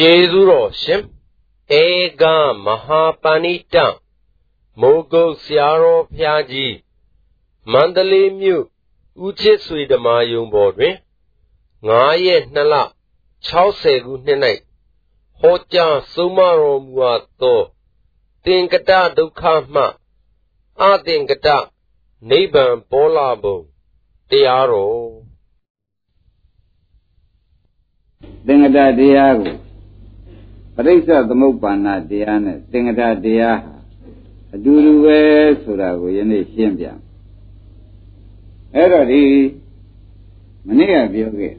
ကျေးဇူးတော်ရှင်ဧကမဟာပဏိတမိုးကုတ်ဆရာတော်ဖျားကြီးမန္တလေးမြို့ဦးချစ်ဆွေဓမ္မာယုံပေါ်တွင်9ရက်2လ60ခုနှစ်၌ဟောကြားဆုံးမတော်မူအပ်သောသင်္ကတဒုက္ခမှအသင်္ကတနိဗ္ဗာန်ပေါ်လာပုံတရားတော်သင်္ကတတရားကို ပရိစ္ဆသမုပ္ပါဏတရားနဲ့သင်္ကတတရားဟာအတူတူပဲဆိုတာကိုယနေ့ရှင်းပြအဲ့တော့ဒီမနေ့ကပြောခဲ့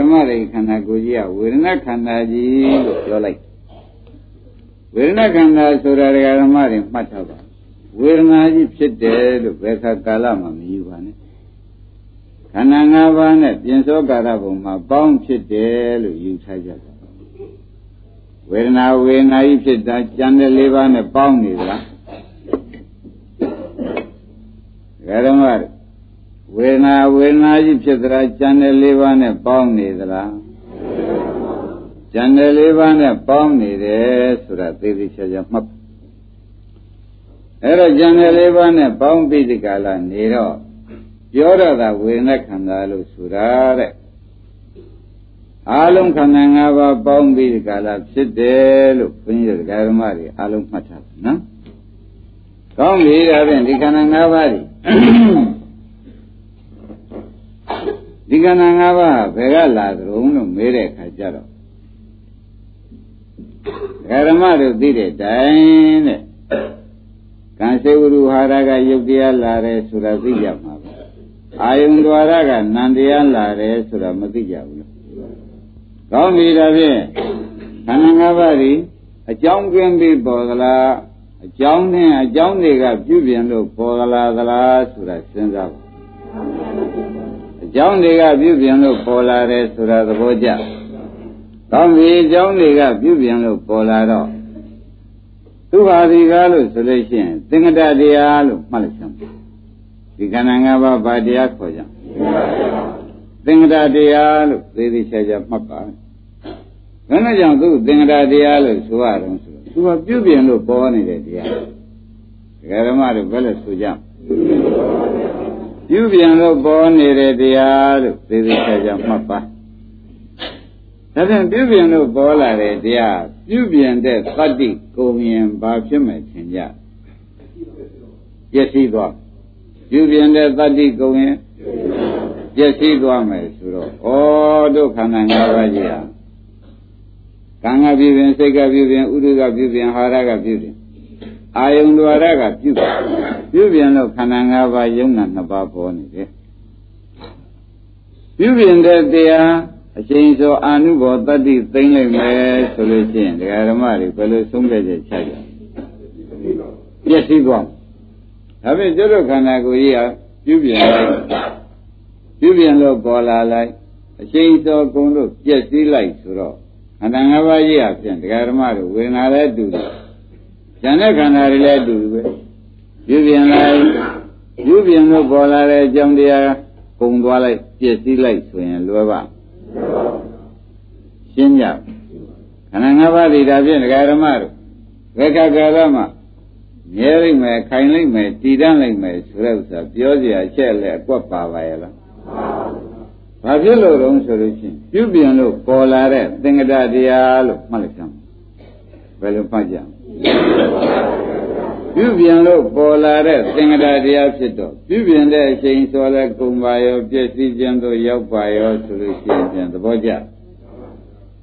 ဓမ္မရိခန္ဓာကိုယ်ကြီးကဝေဒနာခန္ဓာကြီးလို့ပြောလိုက်ဝေဒနာခန္ဓာဆိုတာဓမ္မတွေမှတ်ထားပါဝေဒနာကြီးဖြစ်တယ်လို့ဘယ်ခါကာလမှမယူပါနဲ့ခန္ဓာ၅ပါးနဲ့ပြင်စောကာရဘုံမှာပေါင်းဖြစ်တယ်လို့ယူထားကြတယ် ဝေဒနာဝေဒနာကြီးဖြစ်တာကြံတဲ့၄ပါးနဲ့ပေါင်းနေသလားဓမ္မဝေဒနာဝေဒနာကြီးဖြစ်သလားကြံတဲ့၄ပါးနဲ့ပေါင်းနေသလားကြံတဲ့၄ပါးနဲ့ပေါင်းနေတယ်ဆိုတာသိသိချာချာမှတ်အဲ့တော့ကြံတဲ့၄ပါးနဲ့ပေါင်းပြီးဒီကလာနေတော့ပြောရတာဝေဒနာခန္ဓာလို့ဆိုတာတဲ့ အာလုံးခန္ဓာ၅ပါးပေါင်းပြီးဒီကလာဖြစ်တယ်လို့ဘုန်းကြီးတို့ဓမ္မတွေအာလုံးမှတ်ထားတယ်နော်။ကောင်းပြီဒါဖြင့်ဒီခန္ဓာ၅ပါးဒီဒီခန္ဓာ၅ပါးဘယ်ကလာကြုံလို့မေးတဲ့အခါကျတော့ဓမ္မတို့သိတဲ့တိုင်တဲ့ကံစေဝရုဟာရကယုတ်တရားလာတယ်ဆိုတာသိကြမှာပဲအာယုံ द्वार ကနန္တရားလာတယ်ဆိုတာမသိကြဘူးလို့ း ကောင်းပြီဒါဖြင့်ခန္ဓာ၅ပါးဒီအကြောင်းကင်းပြီးပေါ်သလားအကြောင်းနဲ့အကြောင်းတွေကပြုပြင်လို့ပေါ်သလားသလားဆိုတာစဉ်းစားပါအကြောင်းတွေကပြုပြင်လို့ပေါ်လာတယ်ဆိုတာသဘောကျကောင်းပြီအကြောင်းတွေကပြုပြင်လို့ပေါ်လာတော့သူဟာဒီကားလို့ဆိုလို့ရှိရင်သင်္ကတတရားလို့မှတ်လိုက်စမ်းဒီခန္ဓာ၅ပါးဗာတရားခေါ်ကြသင်္ကတတရားလို့သေသေးချာချာမှတ်ပါ ဘယ်နဲ့ကြောင့်သူသင်္ကတတရားလို့ဆိုရတော့ဆိုသူကပြုပြင်လို့ပေါ်နေတဲ့တရားဒကာဓမ္မတို့ဘယ်လိုဆိုကြပြုပြင်လို့ပေါ်နေတဲ့တရားလို့သေသေးချာချာမှတ်ပါဒါဖြင့်ပြုပြင်လို့ပေါ်လာတဲ့တရားပြုပြင်တဲ့သတ္တိကိုမြင်ဘာဖြစ်မယ်ထင်ကြပျက်စီးသွားပြုပြင်တဲ့သတ္တိကိုရင်ပျက်စီးသွားမယ်ဆိုတော့ဩဒုက္ခနာ၅ပါးကြီးဟာ ကံကပြုပြင်စိတ်ကပြုပြင်ဥဒုကပြုပြင်ဟာရကပြုပြင်အာယုံဒွါရကပြုပြင်ပြုပြင်လို့ခန္ဓာ၅ပါးယုံနာနှစ်ပါးပေါ်နေတယ်ပြုပြင်တဲ့တရားအချိန်ဆိုအာနုဘောတတ္တိသိမ့်လိုက်မယ်ဆိုလို့ရှိရင်ဒကာဓမ္မတွေဘယ်လိုဆုံးဖြတ်ချက်ချကြပြည့်စည်သွားဒါဖြင့်ကျွတ်တို့ခန္ဓာကိုယ်ကြီးဟာပြုပြင်လိုက်ပြုပြင်လို့ပေါ်လာလိုက်အချိန်တော်ကုန်လို့ပြည့်စည်လိုက်ဆိုတော့ ခန္ဓာ၅ပါးကြီးဟာဖြင့်ဒကာဓမ္မတို့ဝေဒနာလည်းတူတယ်ဉာဏ်နဲ့ခန္ဓာတွေလည်းတူပဲပြုပြင်လိုက်ပြုပြင်လို့ပေါ်လာတဲ့အကြောင်းတရားကုန်သွားလိုက်ပြည့်စည်လိုက်ဆိုရင်လွယ်ပါရှင်းကြခန္ဓာ၅ပါးဒီဒါဖြင့်ဒကာဓမ္မတို့ဝေကကာရမှာမြဲလိုက်မယ်ခိုင်လိုက်မယ်တည်တတ်လိုက်မယ်ဆိုတဲ့ဥစ္စာပြောစရာချက်လည်းအကွက်ပါပါရဲ့လား ဘာဖြစ်လို့တုံးဆိုလို့ရှိရင်ပြုပြင်လို့ပေါ်လာတဲ့သင်္ကတတရားလို့မှတ်လိုက်ကြမှာဘယ်လိုမှတ်ကြပြုပြင်လို့ပေါ်လာတဲ့သင်္ကတတရားဖြစ်တော့ပြုပြင်တဲ့အချိန်ဆိုလဲကုံပါရောပြည့်စည်ခြင်းတို့ရောက်ပါရောဆိုလို့ရှိရင်ပြန်သဘောကျဒါ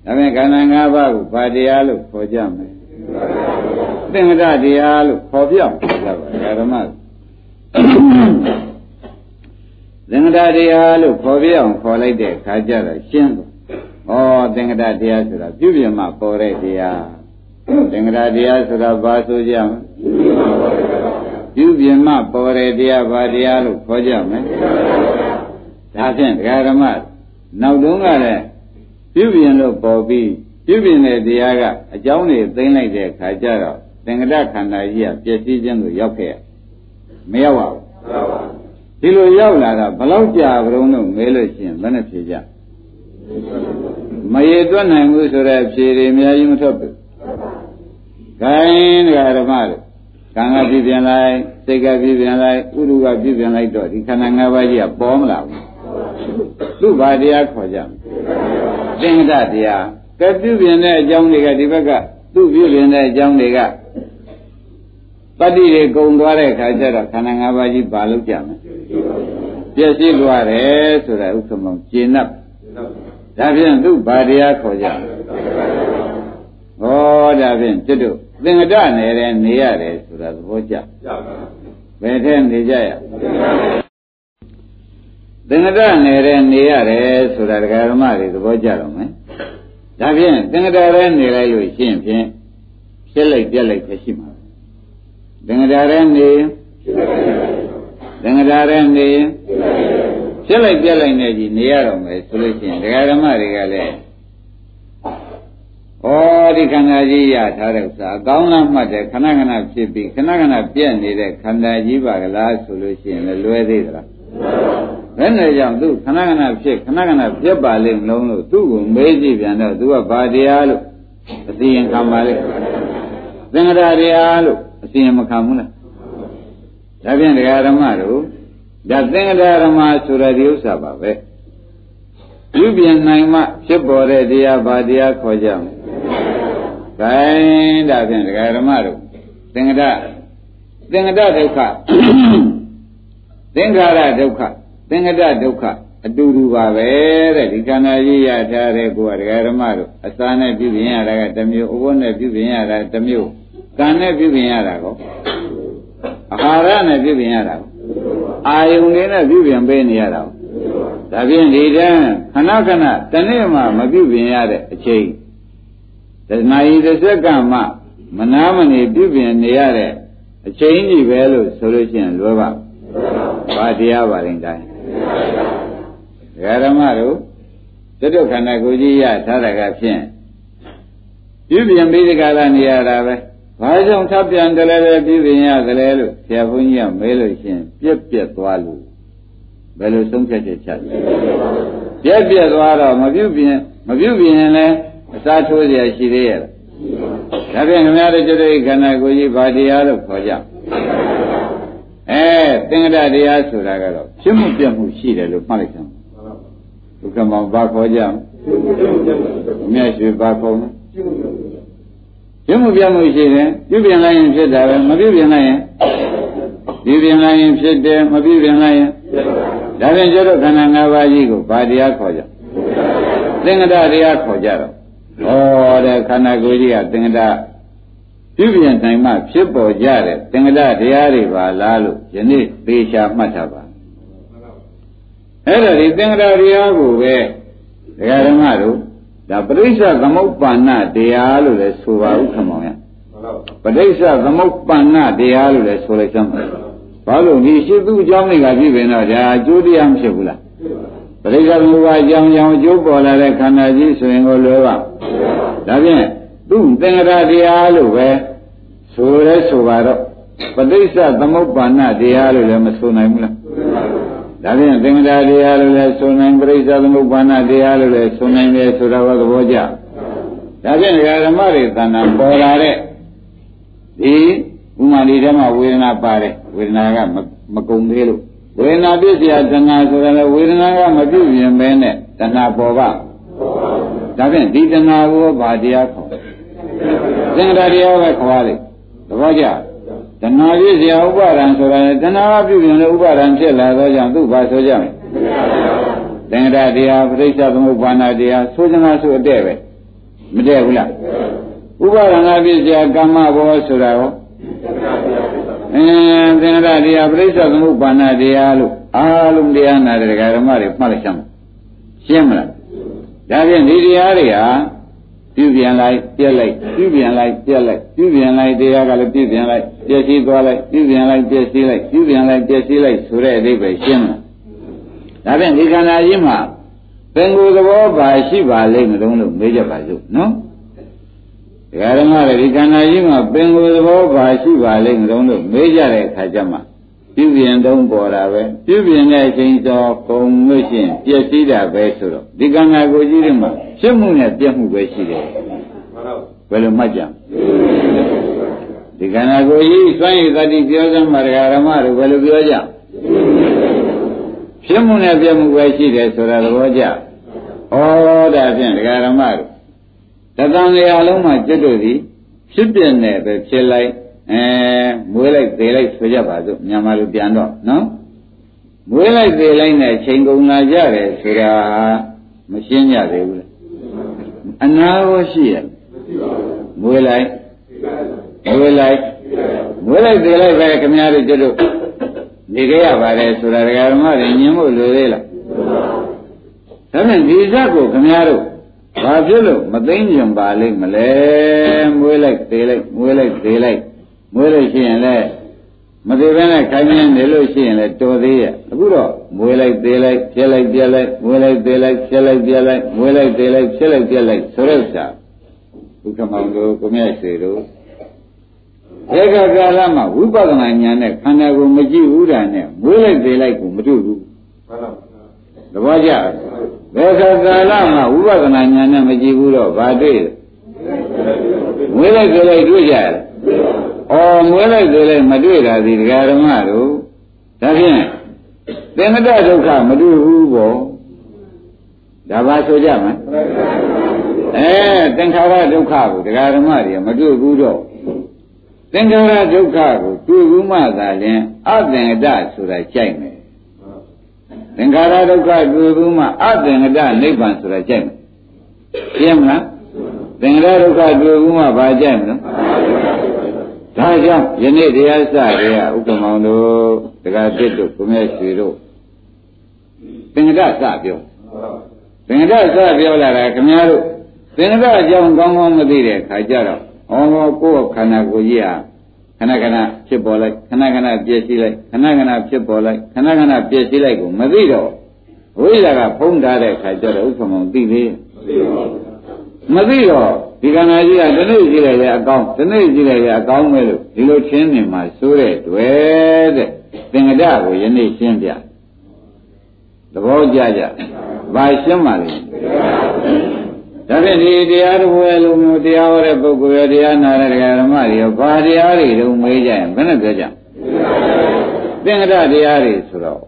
ပေမဲ့ခန္ဓာ၅ပါးကိုဘာတရားလို့ခေါ်ကြမလဲသင်္ကတတရားလို့ခေါ်ပြအောင်ကြပါဓမ္မ သင်္ကတတရားလို့ခေါ်ပြအောင်ခေါ်လိုက်တဲ့ခါကျတော့ရှင်းသွားဩသင်္ကတတရားဆိုတာပြုပြင်မှပေါ်တဲ့တရားသင်္ကတတရားဆိုတာဘာဆိုကြမလဲပြုပြင်မှပေါ်တဲ့တရားဘာတရားလို့ခေါ်ကြမယ်ဒါဖြင့်ဒကာဓမ္မနောက်တုန်းကလည်းပြုပြင်လို့ပေါ်ပြီးပြုပြင်တဲ့တရားကအကြောင်းတွေသိမ့်လိုက်တဲ့အခါကျတော့သင်္ကတခန္ဓာကြီးကပြည့်စည်ခြင်းကိုရောက်ခဲ့မရောက်ပါဘူး ဒီလိုရောက်လာတာဘလောက်ကြာကြုံလို့မဲလို့ရှိရင်ဘယ်နဲ့ဖြေကြမရေတွက်နိုင်ဘူးဆိုတဲ့အဖြေတွေအများကြီးမထွက်ဘူး။ခိုင်းတရားဓမ္မတို့ကံကပြည့်ပြန်လိုက်စိတ်ကပြည့်ပြန်လိုက်ဥဒုကပြည့်ပြန်လိုက်တော့ဒီခန္ဓာ၅ပါးကြီးကပေါ်မလာဘူး။သူ့ဘာတရားခေါ်ကြမလဲ။သင်္ကတတရားကပြုပြင်တဲ့အကြောင်းတွေကဒီဘက်ကသူ့ပြုပြင်တဲ့အကြောင်းတွေကတတ္တိတွေကုံသွားတဲ့ခါကျတော့ခန္ဓာ၅ပါးကြီးပါလို့ကြမယ် ပြည့်စည်သွားတယ်ဆိုတာဥက္ကမောင်ကျင့်납ဒါဖြင့်သူ့ဘာတရားခေါ်ကြဟောဒါဖြင့်ကျွတ်တို့သင်္ကတနယ်တဲ့နေရတယ်ဆိုတာသဘောကျဘယ်ထဲနေကြရသင်္ကတနယ်တဲ့နေရတယ်ဆိုတာဒကာဓမ္မတွေသဘောကျတော့မယ်ဒါဖြင့်သင်္ကတရဲနေလိုက်လို့ရှင်းဖြင့်ဖြစ်လိုက်ပြက်လိုက်ပဲရှိမှာသင်္ကတာရဲနေ သင်္ကတာရဲနေဖြစ်လိုက်ပြက်လိုက်နေကြီးနေရတော့မယ်ဆိုလို့ရှိရင်ဒကာဓမ္မတွေကလည်းဩဒီခန္ဓာကြီးရထားတဲ့ဥစ္စာအကောင်းလားမှတ်တယ်ခဏခဏဖြစ်ပြီးခဏခဏပြက်နေတဲ့ခန္ဓာကြီးပါကလားဆိုလို့ရှိရင်လည်းလွဲသေးသလားဘယ်နဲ့ကြောင့်သူခဏခဏဖြစ်ခဏခဏပြက်ပါလိမ့်မလုံးလို့သူ့ကိုမေးကြည့်ပြန်တော့သူကဘာတရားလို့အသိရင်ခံပါလိမ့်သင်္ကရာတရားလို့အသိရင်မခံဘူးလား ဒါဖြင့်တရားဓမ္မတို့ဒါသင်္ကရာဓမ္မဆိုတဲ့ဒီဥစ္စာပါပဲပြုပြင်နိုင်မှဖြစ်ပေါ်တဲ့တရားဘာတရားခေါ်ကြမလဲ။ဒါရင်ဒါဖြင့်ဒကာဓမ္မတို့သင်္ကတသင်္ကတဒုက္ခသင်္ခါရဒုက္ခသင်္ကတဒုက္ခအတူတူပါပဲတဲ့ဒီခန္ဓာကြီးရထားတဲ့ကိုယ်ကဒကာဓမ္မတို့အစာနဲ့ပြုပြင်ရတာကတစ်မျိုးအဝတ်နဲ့ပြုပြင်ရတာတစ်မျိုးကံနဲ့ပြုပြင်ရတာကော အာဟာရနဲ့ပြုပြင်ရတာကောအာယုန်လေးနဲ့ပြုပြင်ပေးနေရတာကောဒါဖြင့်ဒီတန်းခဏခဏတနေ့မှမပြုပြင်ရတဲ့အချိန်တဏှာဤတစ်စက္ကန့်မှမနာမနေပြုပြင်နေရတဲ့အချိန်ကြီးပဲလို့ဆိုလို့ရှိရင်လွယ်ပါဘာတရားပါလိမ့်တိုင်းဓမ္မတို့တတုခန္ဓာကိုယ်ကြီးရထားတာကဖြင့်ပြုပြင်ပြီးဒီကလာနေရတာပဲ ဘာကြောင့်ထပ်ပြန်တယ်လဲပြုပြင်ရတယ်လို့ဆရာဘုန်းကြီးကမေးလို့ရှိရင်ပြက်ပြက်သွားလို့ဘယ်လိုဆုံးဖြတ်ချက်ချလဲပြက်ပြက်သွားတော့မပြုပြင်မပြုပြင်ရင်လည်းအစားထိုးเสียရှိသေးရဲ့ဒါဖြင့်ခင်ဗျားတို့ကျွတ်ခန္ဓာကိုယ်ကြီးဗာတရားလို့ခေါ်ကြအဲသင်္ကတတရားဆိုတာကတော့ဖြစ်မှုပြတ်မှုရှိတယ်လို့မှတ်လိုက်ကြဒုက္ခမောင်ဘာခေါ်ကြမြတ်ရွှေဘာခေါ်မလဲ ဖြစ်မှုပြတ်မှုရှိတယ်ပြုပြင်လိုက်ရင်ဖြစ်တာပဲမပြုပြင်လိုက်ရင်ပြုပြင်လိုက်ရင်ဖြစ်တယ်မပြုပြင်လိုက်ရင်ဒါဖြင့်ကျတော့ခန္ဓာ၅ပါးကြီးကိုဗာတရားခေါ်ကြသင်္ကတတရားခေါ်ကြတော့ဩတဲ့ခန္ဓာကိုယ်ကြီးကသင်္ကတပြုပြင်နိုင်မှဖြစ်ပေါ်ကြတဲ့သင်္ကတတရားတွေပါလားလို့ယနေ့သေချာမှတ်ထားပါအဲ့ဒါဒီသင်္ကတတရားကိုပဲဒကာဓမ္မတို့ ဒါပရိစ္ဆသမုပ္ပန္နတရားလို့လည်းဆိုပါဦးခမောင်ရပရိစ္ဆသမုပ္ပန္နတရားလို့လည်းဆိုလိုက်စမ်းပါဘာလို့ဒီရှိသူအကြောင်းတွေကပြည့်ပင်တော့ဒါအကျိုးတရားမဖြစ်ဘူးလားပရိစ္ဆသမုပ္ပါအကြောင်းကြောင့်အကျိုးပေါ်လာတဲ့ခန္ဓာကြီးဆိုရင်ကိုလွယ်ပါဒါဖြင့်သူ့သင်္ကရာတရားလို့ပဲဆိုရဲဆိုပါတော့ပဋိစ္စသမုပ္ပါဏတရားလို့လည်းမဆိုနိုင်ဘူးလား ဒါဖြင့်သင်္ကရာတရားလို့လည်းဆိုနိုင်ပဋိစ္စသမုပ္ပါဏတရားလို့လည်းဆိုနိုင်တယ်ဆိုတာကသဘောကျဒါဖြင့်ဓမ္မတွေသဏ္ဍာန်ပေါ်လာတဲ့ဒီဥမာဒီဓမ္မဝေဒနာပါတယ်ဝေဒနာကမကုံသေးလို့ဝေဒနာပြည့်စရာတဏှာဆိုတာလေဝေဒနာကမပြုတ်ရင်ပဲနဲ့တဏှာပေါ်ပါဒါဖြင့်ဒီတဏှာကိုဘာတရားခေါ်သင်္ခါရတရားပဲခေါ်လိုက်သဘောကျ တဏှာပြည့်စရာဥပါဒံဆိုတာလေတဏှာကပြုတ်ရင်လည်းဥပါဒံဖြစ်လာသောကြောင့်သူ့ဘာဆိုကြမလဲသင်္ခါရတရားပရိစ္ဆသမုပ္ပါဏတရားဆိုကြမှာဆိုအတဲ့ပဲမတည့်ဘူးလားဥပါဒနာပြည့်စရာကမ္မဘောဆိုတာရောအင်းသင်္ခါရတရားပရိစ္ဆသမုပ္ပါဏတရားလို့အားလုံးတရားနာတဲ့ဓမ္မတွေမှတ်လိုက်ချမ်းရှင်းမလားဒါဖြင့်ဒီတရားတွေဟာ ပြုပြန်လိုက်ပြက်လိုက်ပြုပြန်လိုက်ပြက်လိုက်ပြုပြန်လိုက်တရားကလည်းပြုပြန်လိုက်ပြည့်စည်သွားလိုက်ပြုပြန်လိုက်ပြည့်စည်လိုက်ပြုပြန်လိုက်ပြည့်စည်လိုက်ဆိုတဲ့အဓိပ္ပာယ်ရှင်းလားဒါဖြင့်ဒီခန္ဓာကြီးမှာသင်္ကိုယ်သဘောပါရှိပါလိမ့်မလို့လို့မေးကြပါစို့နော်ဒကာဓမ္မတွေဒီခန္ဓာကြီးမှာပင်ကိုယ်သဘောပါရှိပါလိမ့်မလို့လို့မေးကြတဲ့အခါကျမှ ပပြုပြင်သုံးပေါ်တာပဲပြုပြင်တဲ့အချိန်သောကုံလို့ရှိရင်ပြည့်စည်တာပဲဆိုတော့ဒီကံနာကိုကြီးတွေမှာဖြစ်မှုနဲ့ပြည့်မှုပဲရှိတယ်ဘယ်လိုမှတ်ကြဒီကံနာကိုကြီးစွန့်ရည်တတိပြောစမ်းမှာဒကာရမတို့ဘယ်လိုပြောကြဖြစ်မှုနဲ့ပြည့်မှုပဲရှိတယ်ဆိုတာသဘောကျဩဒါဖြင့်ဒကာရမတို့တသံလျာလုံးမှာကျွတ်တို့သည်ဖြစ်ပြနေပဲဖြစ်လိုက် အဲမွေးလိုက်သေးလိုက်ဆိုကြပါစို့မြန်မာလူပြန်တော့နော်မွေးလိုက်သေးလိုက်နဲ့ချိန်ကုန်လာကြတယ်ဆိုတာမရှင်းကြသေးဘူးလားအနာရောရှိရမွေးလိုက်မွေးလိုက်မွေးလိုက်သေးလိုက်ပဲခင်ဗျားတို့တို့နေကြရပါတယ်ဆိုတာဒကာဓမ္မတွေညင်ဖို့လိုသေးလားဒါဖြင့်ဒီဇတ်ကိုခင်ဗျားတို့ဘာဖြစ်လို့မသိဉ္ဇဉ်ပါလိမ့်မလဲမွေးလိုက်သေးလိုက်မွေးလိုက်သေးလိုက် မွေးလို့ရှိရင်လည်းမသေးဘဲနဲ့ခိုင်းနေနေလို့ရှိရင်လည်းတော်သေးရဲ့အခုတော့မွေးလိုက်သေးလိုက်ပြက်လိုက်ပြက်လိုက်မွေးလိုက်သေးလိုက်ပြက်လိုက်ပြက်လိုက်မွေးလိုက်သေးလိုက်ပြက်လိုက်ပြက်လိုက်ဆိုတော့စာဘုခမောင်တို့ကိုမြတ်စေတို့ဧကကာလမှာဝိပဿနာဉာဏ်နဲ့ခန္ဓာကိုမကြည့်ဘူးတာနဲ့မွေးလိုက်သေးလိုက်ကိုမတွေ့ဘူးမှန်ပါသဘောကျဘယ်ခါကာလမှာဝိပဿနာဉာဏ်နဲ့မကြည့်ဘူးတော့ဘာတွေ့လဲမွေးလိုက်သေးလိုက်တွေ့ကြရတယ်။ အော်မွေးလိုက်သေးလိုက်မတွေ့တာဒီဒကာဓမ္မတို့ဒါဖြင့်သင်္ကတဒုက္ခမတွေ့ဘူးပေါ့။ဒါပါဆိုကြမယ်။အဲသင်္ခါရဒုက္ခကိုဒကာဓမ္မတွေမတွေ့ဘူးတော့သင်္ခါရဒုက္ခကိုတွေ့ဘူးမှသာလျှင်အသင်္ကတဆိုတာကြိုက်မယ်။သင်္ခါရဒုက္ခတွေ့ဘူးမှအသင်္ကတနိဗ္ဗာန်ဆိုတာကြိုက်မယ်။ရှင်းမလား။သင်္ခါရဒုက္ခတွေ့ဘူးမှဘာကြိုက်မလဲ။ ဒါကြောင့်ယနေ့တရားစတွေကဥက္ကမောင်တို့ဒကာတစ်တို့ကိုမြတ်ရွှေတို့သင်္ကတစပြောသင်္ကတစပြောလာတာခင်ဗျားတို့သင်္ကတအကြောင်းကောင်းကောင်းမသိတဲ့ခါကျတော့ဟောကိုယ့်ခန္ဓာကိုယ်ကြီးဟာခဏခဏဖြစ်ပေါ်လိုက်ခဏခဏပြည့်စည်လိုက်ခဏခဏဖြစ်ပေါ်လိုက်ခဏခဏပြည့်စည်လိုက်ကိုမသိတော့ဝိဇ္ဇာကဖုံးထားတဲ့ခါကျတော့ဥက္ကမောင်သိသေးမသိတော့ ဒီကံနာကြီးကတနေ့ကြည့်လိုက်ရအကောင်းတနေ့ကြည့်လိုက်ရအကောင်းပဲလို့ဒီလိုချင်းနေမှာစိုးတဲ့တွေ့တဲ့သင်္ကဒကိုယနေ့ရှင်းပြသဘောကြကြဘာရှင်းပါလဲဒါဖြင့်ဒီတရားတော်ဝဲလိုမျိုးတရားဟောတဲ့ပုဂ္ဂိုလ်ရတရားနာတဲ့ဓမ္မတွေရောဘာတရားတွေတုံးမေးကြရင်ဘယ်နဲ့ပြောကြသင်္ကဒတရားတွေဆိုတော့ဩ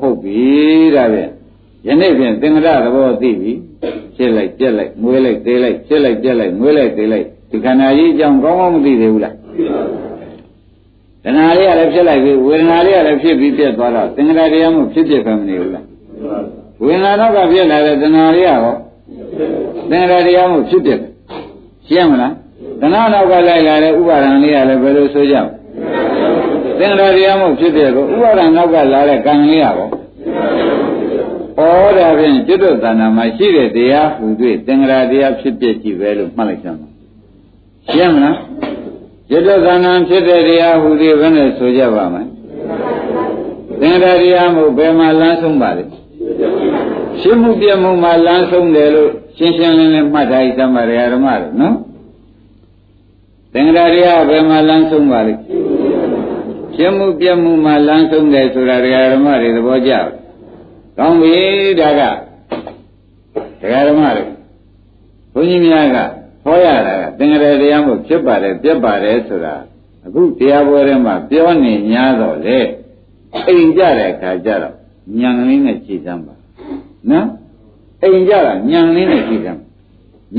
ဟုတ်ပြီဒါဖြင့်ယနေ့ဖြင့်သင်္ကဒသဘောသိပြီ ဖြစ်လိုက်ပြက်လိုက်မွေးလိုက်သေးလိုက်ဖြစ်လိုက်ပြက်လိုက်မွေးလိုက်သေးလိုက်ဒီခန္ဓာကြီးအကြောင်းကောင်းကောင်းမသိသေးဘူးလားတဏှာလေးကလည်းဖြစ်လိုက်ပြီဝေဒနာလေးကလည်းဖြစ်ပြီးပြက်သွားတော့သင်္ခါရတရားမှဖြစ်ဖြစ်ပဲမနေဘူးလားဝေဒနာတော့ကဖြစ်လာတဲ့တဏှာလေးကရောသင်္ခါရတရားမှဖြစ်ဖြစ်ရှင်းမလားတဏှာနောက်ကလိုက်လာတဲ့ဥပါဒံလေးကလည်းဘယ်လိုဆိုကြသင်္ခါရတရားမှဖြစ်ဖြစ်ကိုဥပါဒံနောက်ကလာတဲ့ကံလေးကရော ဩဒါဖြင့်ကျွတ်တဏ္ဍာမှာရှိတဲ့တရားဟူ၍သင်္ကြန်တရားဖြစ်ဖြစ်ကြည့်ပဲလို့မှတ်လိုက်ကြမှာရှင်းမလားကျွတ်တဏ္ဍာဖြစ်တဲ့တရားဟူ၍ဘယ်နဲ့ဆိုကြပါမလဲသင်္ကြန်တရားမို့ဘယ်မှာလမ်းဆုံးပါလဲရှင်းမှုပြမှုမှာလမ်းဆုံးတယ်လို့ရှင်းရှင်းလင်းလင်းမှတ်ထားရသမရဓမ္မတို့နော်သင်္ကြန်တရားဘယ်မှာလမ်းဆုံးပါလဲရှင်းမှုပြမှုမှာလမ်းဆုံးတယ်ဆိုတာဓမ္မတွေသဘောကျတယ် ကောင်းပြီဒါကတရားဓမ္မတွေဘုန်းကြီးများကဟောရတာကသင်္ကြန်တရားမို့ဖြစ်ပါတယ်ပြက်ပါတယ်ဆိုတာအခုတရားပွဲထဲမှာပြောနေ냐တော့လေအိမ်ကြတဲ့အခါကျတော့ညံလေးနဲ့ကြည်စမ်းပါနော်အိမ်ကြတာညံလေးနဲ့ကြည်စမ်း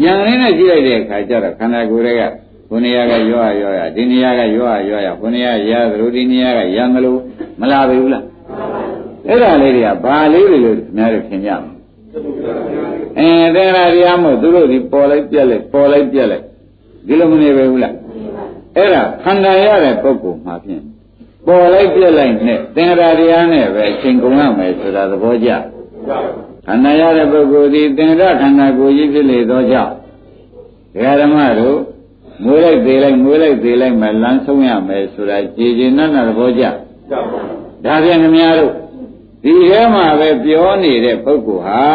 ညံလေးနဲ့ကြည့်လိုက်တဲ့အခါကျတော့ခန္ဓာကိုယ်တွေကဘုနေရာကရောရရောရဒီနေရာကရောရရောရဘုနေရာရသလိုဒီနေရာကရံသလိုမလာပြီဘူးလား အဲ့ဒါလေးတွေကဘာလေးတွေလို့များတယ်ထင်ကြမလဲအဲသင်္ခါရတရားမို့သူတို့ဒီပေါ်လိုက်ပြက်လိုက်ပေါ်လိုက်ပြက်လိုက်ဒီလိုမနေပဲဘူးလားအဲ့ဒါခန္ဓာရတဲ့ပုဂ္ဂိုလ်မှာဖြင့်ပေါ်လိုက်ပြက်လိုက်နဲ့သင်္ခါရတရားနဲ့ပဲအချိန်ကုန်ရမယ်ဆိုတာသဘောကျခန္ဓာရတဲ့ပုဂ္ဂိုလ်ဒီသင်္ခါရခန္ဓာကိုယ်ကြီးဖြစ်လေသောကြောင့်ဒကာဓမ္မတို့မွေးလိုက်သေးလိုက်မွေးလိုက်သေးလိုက်မှလမ်းဆုံးရမယ်ဆိုတာကြည်ကျင်နဲ့သဘောကျဒါပြန်ခင်ဗျားတို့ ဒီထဲမှာပဲပြောနေတဲ့ပုဂ္ဂိုလ်ဟာ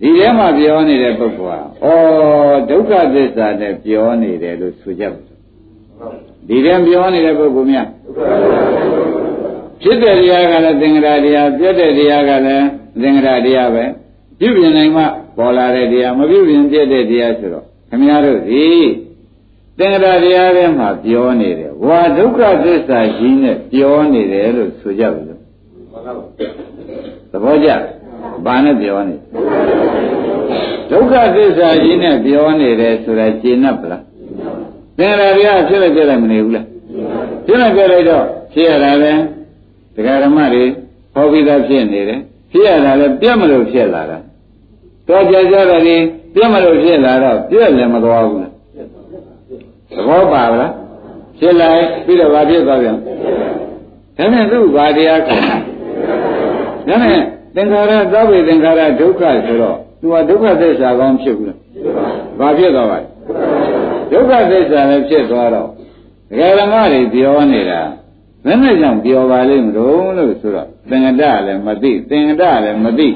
ဒီထဲမှာပြောနေတဲ့ပုဂ္ဂိုလ်ဟာဩဒုက္ခသစ္စာနဲ့ပြောနေတယ်လို့ဆိုကြပါဒီတည်းပြောနေတဲ့ပုဂ္ဂိုလ်များဖြစ်တဲ့တရားကလည်းသင်္ကရာတရားပြည့်တဲ့တရားကလည်းသင်္ကရာတရားပဲပြုပြင်နိုင်မှပေါ်လာတဲ့တရားမပြုပြင်ပြည့်တဲ့တရားဆိုတော့ခမည်းတော်ဒီ သင်္ကရာတရားထဲမှာပြောနေတယ်ဝါဒုက္ခသစ္စာကြီးနဲ့ပြောနေတယ်လို့ဆိုကြပါလို့သဘောကျဘာနဲ့ပြောနေဒုက္ခသစ္စာကြီးနဲ့ပြောနေတယ်ဆိုတာရှင်း납ပလားသင်္ခါရတွေကဖြစ်လိုက်ပြလိုက်မနေဘူးလားဖြစ်လိုက်ပြလိုက်တော့ဖြစ်ရတာပဲဒကာဓမ္မတွေဟောပြီးသားဖြစ်နေတယ်ဖြစ်ရတာလည်းပြတ်မလို့ဖြစ်လာတာတော့ကြကြတာဒီပြတ်မလို့ဖြစ်လာတော့ပြတ်လည်းမသွားဘူးလား သဘောပါလားဖြစ်လိုက်ပြီးတော့ဘာဖြစ်သွားပြန်ဒါနဲ့သူ့ဘာတရားခေါ်တာဒါနဲ့သင်္ခါရသဗ္ဗေသင်္ခါရဒုက္ခဆိုတော့သူကဒုက္ခသစ္စာကောင်းဖြစ်ဘူးလားဘာဖြစ်သွားပါလဲဒုက္ခသစ္စာလည်းဖြစ်သွားတော့ဒကာဓမ္မတွေပြောနေတာဘယ်နဲ့ကြောင့်ပြောပါလိမ့်မလို့လို့ဆိုတော့သင်္ကတလည်းမသိသင်္ကတလည်းမသိ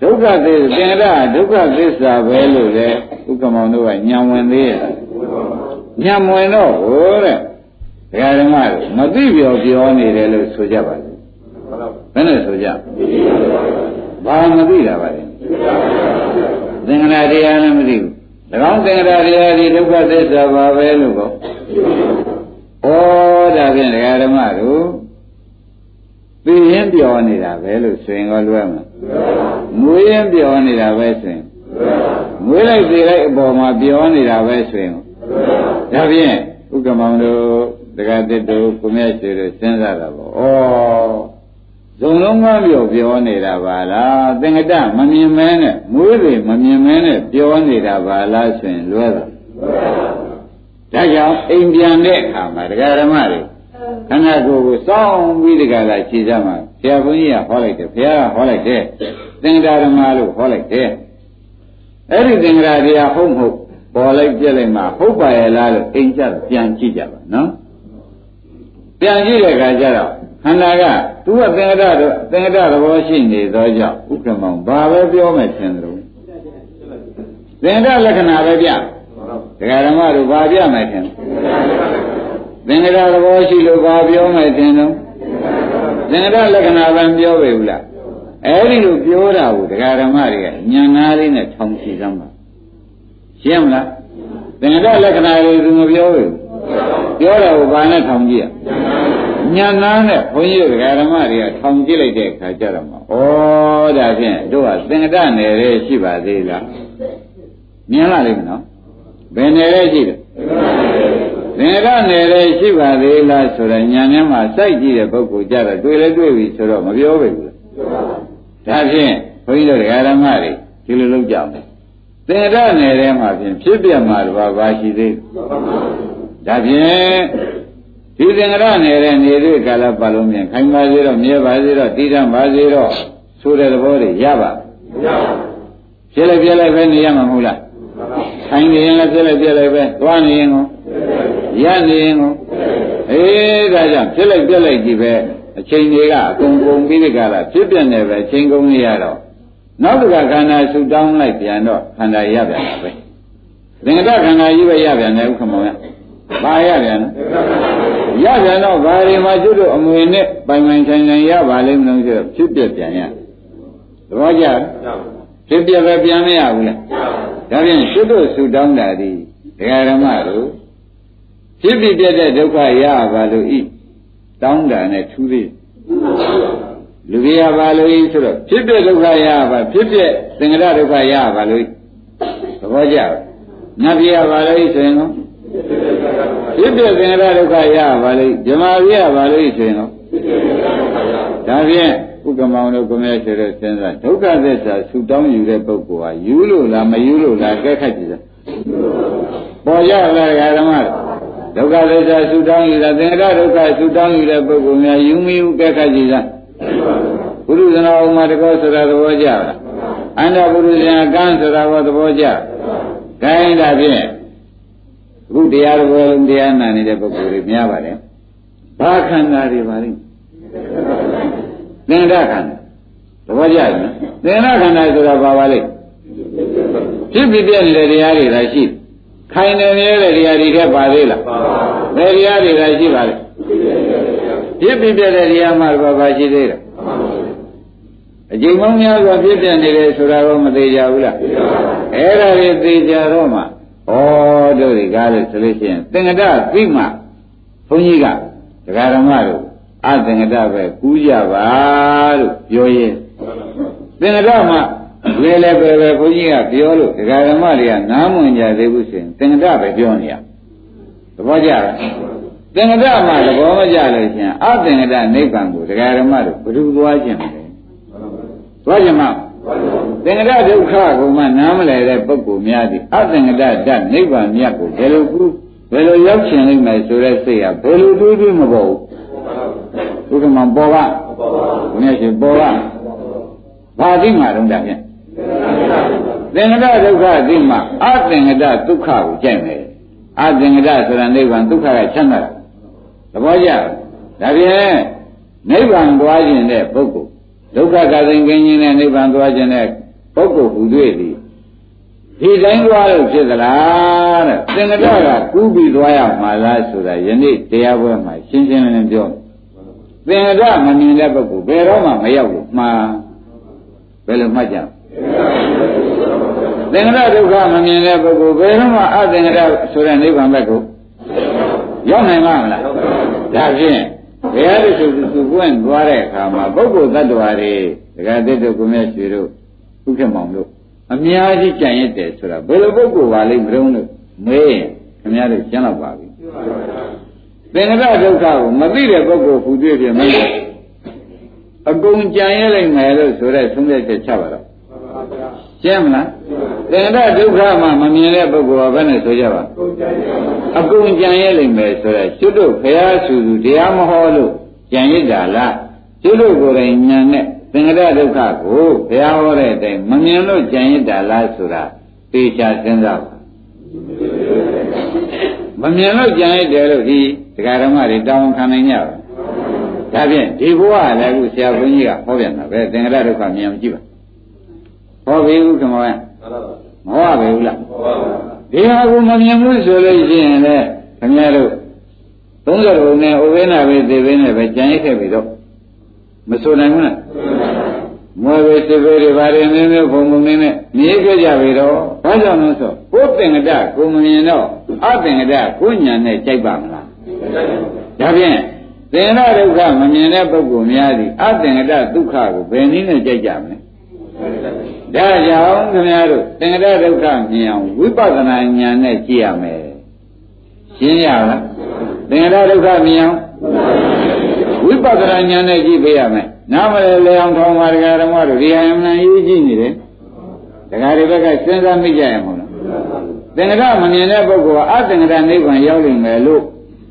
ဒုက္ခသစ္စာသင်္ကတဒုက္ခသစ္စာပဲလို့လေဥက္ကမောင်တို့ကညံဝင်သေးရဲ့ ညံဝင်တော့ဟိုတဲ့ဒကာဓမ္မတွေမသိပြောပြောနေတယ်လို့ဆိုကြပါလေဘယ်နဲ့ဆိုကြဘာမသိတာပါလဲသင်္ကနာတရားလည်းမသိဘူး၎င်းသင်္ကနာတရားဒီဒုက္ခသစ္စာပါပဲလို့ကောဩဒါဖြင့်ဒကာဓမ္မတို့သိရင်ပြောနေတာပဲလို့ဆိုရင်ကောလွယ်မလားမွေးရင်ပြောနေတာပဲဆိုရင်မွေးလိုက်သိလိုက်အပေါ်မှာပြောနေတာပဲဆိုရင် ဒါဖြင့်ဥက္ကမောင်တို့ဒကာတစ်တို့ကိုမြတ်ရှိတို့စဉ်းစားတာပေါ့ဩဇုံလုံးကားပြောပြောနေတာပါလားသင်္ကတမမြင်မဲနဲ့မွေးတွေမမြင်မဲနဲ့ပြောနေတာပါလားဆိုရင်လွဲတာဒါကြောင့်အိမ်ပြန်တဲ့အခါမှာတရားဓမ္မတွေခန္ဓာကိုယ်ကိုစောင့်ပြီးတကလားခြေစမ်းမှာဆရာဘုန်းကြီးကဟောလိုက်တယ်ဘုရားကဟောလိုက်တယ်သင်္ကတဓမ္မလို့ဟောလိုက်တယ်အဲ့ဒီသင်္ကတတရားဟုတ်မဟုတ် ပေါ်လိုက်ပြက်လိုက်မှဟုတ်ပါရဲ့လားလို့အိမ်ကျပြန်ကြည့်ကြပါနော်ပြန်ကြည့်တဲ့အခါကျတော့ခန္ဓာကသူကသင်္ကတတော့သင်္ကတသဘောရှိနေသောကြောင့်ဥက္ကမောင်ဘာပဲပြောမယ်ထင်တယ်လို့သင်္ကတလက္ခဏာပဲပြဒကာဓမ္မတို့ဘာပြမယ်ထင်သင်္ကတသဘောရှိလို့ဘာပြောမယ်ထင်တော့သင်္ကတလက္ခဏာပဲပြောပေဘူးလားအဲဒီလိုပြောတာကိုဒကာဓမ္မတွေကညံနာလေးနဲ့ထောင်ချစမ်းပါ ရှင်းမလားသင်္ကတလက္ခဏာတွေသူမပြောဘူးပြောတာကိုဘာနဲ့ထောင်ကြည့်ရညာနာနဲ့ဘုန်းကြီးတို့ဓမ္မတွေကထောင်ကြည့်လိုက်တဲ့အခါကျတော့ဩဒါဖြင့်တို့ကသင်္ကတနယ်ရဲ့ရှိပါသေးလားမြင်လာလိမ့်မယ်နော်ဘယ်နယ်ရဲ့ရှိတယ်သင်္ကတနယ်ရဲ့ရှိပါသေးလားဆိုတော့ညာထဲမှာစိုက်ကြည့်တဲ့ပုဂ္ဂိုလ်ကြတော့တွေ့လဲတွေ့ပြီဆိုတော့မပြောပဲဘူးဒါဖြင့်ဘုန်းကြီးတို့ဓမ္မတွေဒီလိုလုပ်ကြအောင် သင်္ကတနယ်ထဲမှာဖြင့်ဖြစ်ပြမှာတော့ဘာရှိသေးဒါဖြင့်ဒီသင်္ကရနေတဲ့နေတဲ့ကာလပတ်လုံးပြန်ခိုင်ပါစေတော့မြဲပါစေတော့တည်တံ့ပါစေတော့ဆိုတဲ့သဘောတွေရပါမရပါဘူးဖြစ်လိုက်ပြလိုက်ပဲနေရမှာမဟုတ်လားခိုင်နေရင်လည်းဖြစ်လိုက်ပြလိုက်ပဲသွားနေရင်ကိုရနေရင်ကိုအေးဒါကြောင့်ဖြစ်လိုက်ပြလိုက်ကြည့်ပဲအချိန်တွေကအကုန်ကုန်ပြီးဒီကလာဖြစ်ပြနေပဲအချိန်ကုန်နေရတော့ နောက်တစ်ခါခန္ဓာဆူတောင်းလိုက်ပြန်တော့ခန္ဓာရပြန်တာပဲသင်္ကတခန္ဓာကြီးပဲရပြန်တယ်ဥက္ကမောင်ရဘာရပြန်ရပြန်တော့ဘာတွေမှာကျွတ်တို့အမွေနဲ့ပိုင်ပိုင်ဆိုင်ဆိုင်ရပါလိမ့်မလို့ဆိုတော့ဖြစ်ပြပြန်ရသဘောကျဖြစ်ပြပဲပြန်မရဘူးလားဒါပြန်ကျွတ်တို့ဆူတောင်းတာဒီဒကာဓမ္မတို့ဖြစ်ပြပြတဲ့ဒုက္ခရပါလို့ဤတောင်းတာနဲ့ထူးသေး လူကြီးရပါလို့ဤဆိုတော့ဖြစ်ပြဒုက္ခရပါဖြစ်ပြသင်္ကရဒုက္ခရပါလို့သဘောကျနတ်ပြရပါလို့ဆိုရင်တော့ဖြစ်ပြသင်္ခါရဒုက္ခရပါလိမ့်ဇမာရိယပါလိမ့်ဆိုရင်တော့ဒါဖြင့်ဥက္ကမောင်တို့ကိုမြတ်ရှိတဲ့စဉ်းစားဒုက္ခသစ္စာဆူတောင်းယူတဲ့ပုဂ္ဂိုလ်ဟာယူလို့လားမယူလို့လားကဲခတ်ကြည့်စမ်းပေါ်ရလားဓမ္မဒုက္ခသစ္စာဆူတောင်းယူတာသင်္ခါရဒုက္ခဆူတောင်းယူတဲ့ပုဂ္ဂိုလ်များယူမိဟုကဲခတ်ကြည့်စမ်း ဘုရုဇနာဥမာတကောဆိုတာသဘောကျလားအန္တဘုရုဇနာကံဆိုတာဘောသဘောကျခိုင်းတာဖြင့်အခုတရားတော်လုံးတရားနာနေတဲ့ပုဂ္ဂိုလ်တွေများပါတယ်ဘာခန္ဓာတွေပါလိမ့်သင်္ဒခန္ဓာသဘောကျလားသင်္ဒခန္ဓာဆိုတာဘာပါလိမ့်ဖြစ်ဖြစ်ပြနေတဲ့တရားတွေလားရှိခိုင်နေနေတဲ့တရားတွေထက်ပါသေးလားဘယ်တရားတွေကရှိပါလဲ ဖြစ်ပြီးပြတဲ့တရားမှတော့ဘာရှိသေးလဲအကျိန်မောင်းများစွာဖြစ်ပြနေတယ်ဆိုတာတော့မသေးကြဘူးလားအဲ့ဒါတွေသိကြတော့မှဩတို့ဒီကားလို့ဆိုလို့ရှိရင်သင်္ကတသိမှဘုန်းကြီးကဒကာဓမ္မတို့အသင်္ကတပဲကူးကြပါလို့ပြောရင်သင်္ကတမှလေလေပဲပဲဘုန်းကြီးကပြောလို့ဒကာဓမ္မတွေကနားမဝင်ကြသေးဘူးဆိုရင်သင်္ကတပဲပြောနေရသဘောကျလား သင်္ကတမှသဘောမကျလို့ရှိရင်အသင်္ကတနိဗ္ဗာန်ကိုဒကာဓမ္မတို့ဘယ်သူသွားခြင်းလဲသွားခြင်းမသင်္ကတဒုက္ခကိုမှနားမလည်တဲ့ပုဂ္ဂိုလ်များသည်အသင်္ကတဓာတ်နိဗ္ဗာန်မြတ်ကိုဘယ်လိုကူဘယ်လိုရောက်ချင်လိမ့်မယ်ဆိုတဲ့စိတ်ဟာဘယ်လိုတူးတူးမပေါ်ဘူးဥက္ကမပေါ်ပါဘုရားရှင်ပေါ်ပါဘာသိမှာတော့ဒါဖြင့်သင်္ကတဒုက္ခသိမှအသင်္ကတဒုက္ခကိုကြိုက်မယ်အသင်္ကတဆိုတာနိဗ္ဗာန်ဒုက္ခကချမ်းသာတာ သဘောကျဒါဖြင့်နိဗ္ဗာန်သွားခြင်းတဲ့ပုဂ္ဂိုလ်ဒုက္ခကသိင်ကင်းခြင်းနဲ့နိဗ္ဗာန်သွားခြင်းတဲ့ပုဂ္ဂိုလ်ဟူတွေ့သည်ဒီတိုင်းသွားလို့ဖြစ်သလားတဲ့သင်္ကတကကူးပြီးသွားရမှာလားဆိုတာယနေ့တရားပွဲမှာရှင်းရှင်းလင်းလင်းပြောသင်္ကတမမြင်တဲ့ပုဂ္ဂိုလ်ဘယ်တော့မှမရောက်ဘူးမှားဘယ်လိုမှတ်ကြသင်္ကတဒုက္ခမမြင်တဲ့ပုဂ္ဂိုလ်ဘယ်တော့မှအသင်္ကတဆိုတဲ့နိဗ္ဗာန်ဘက်ကို ရောက်နိုင်မှာမလားဒါဖြင့်ဘုရားတချို့သူပွင့်သွားတဲ့အခါမှာပုဂ္ဂိုလ်တ attva တွေဒကာသစ်တို့ကိုမြတ်ရွှေတို့ဥက္ကမောင်တို့အများကြီးကြံရစ်တယ်ဆိုတာဘယ်လိုပုဂ္ဂိုလ်ပါလိမ့်မလို့လို့မေးရင်ခင်ဗျားတို့ရှင်းတော့ပါပြီသင်္ကတဒုက္ခကိုမသိတဲ့ပုဂ္ဂိုလ်ဟူတွေ့ပြမယ်အကုန်ကြံရလိုက်မယ်လို့ဆိုတဲ့သုံးသက်ချက်ချပါတော့ ရှင်းမလားသင်္ကတဒုက္ခမှမမြင်တဲ့ပုဂ္ဂိုလ်ကဘယ်နဲ့ဆိုကြပါအကုန်ကြံရလိမ့်မယ်ဆိုတော့ကျွတ်တို့ဘုရားဆူဆူတရားမဟောလို့ကြံရစ်တာလားကျွတ်တို့ကိုယ်တိုင်ဉာဏ်နဲ့သင်္ကတဒုက္ခကိုဘုရားဟောတဲ့အတိုင်းမမြင်လို့ကြံရစ်တာလားဆိုတာသေချာစဉ်းစားပါမမြင်လို့ကြံရစ်တယ်လို့ဒီဒကာဓမ္မတွေတောင်းခံနိုင်ကြပါဒါဖြင့်ဒီဘဝလည်းအခုဆရာဘုန်းကြီးကဟောပြန်တာပဲသင်္ကတဒုက္ခမြင်ကြည့်ပါ ဟောပြီဦးခင်ဗျာမဟောပါဘူးလားဒီဟာကိုမမြင်ဘူးဆိုလို့ရှိရင်လည်းခင်ဗျားတို့30ဘုံနဲ့ဥပိ္ပနာပဲသေပဲနဲ့ပဲကြံရစ်ခဲ့ပြီတော့မဆိုနိုင်ဘူးလားမွေပဲစေပဲတွေဘာတွေနည်းနည်းဘုံဘုံနေနဲ့မြည်ခဲ့ကြပြီတော့ဘာကြောင့်လဲဆိုကိုယ်သင်္ကတကိုမမြင်တော့အသင်္ကတကိုညာနဲ့ကြိုက်ပါမလားဒါဖြင့်သင်္ကတဒုက္ခမမြင်တဲ့ပုဂ္ဂိုလ်များသည်အသင်္ကတဒုက္ခကိုဘယ်နည်းနဲ့ကြိုက်ကြမလဲ ဒါကြောင့်ခင်ဗျားတို့သင်္ကတဒုက္ခမြင်အောင်ဝိပဿနာဉာဏ်နဲ့ကြည့်ရမယ်ရှင်းရလားသင်္ကတဒုက္ခမြင်အောင်ဝိပဿနာဉာဏ်နဲ့ကြည့်ပေးရမယ်နားမလဲလေအောင်ထောင်းပါဒကာဓမ္မတို့ဒီဟာယမနာရေးကြည့်နေတယ်ဒကာတွေဘက်ကစဉ်းစားမိကြရမလားသင်္ကတမမြင်တဲ့ပုဂ္ဂိုလ်ကအသင်္ကတနိဗ္ဗာန်ရောက်နိုင်မယ်လို့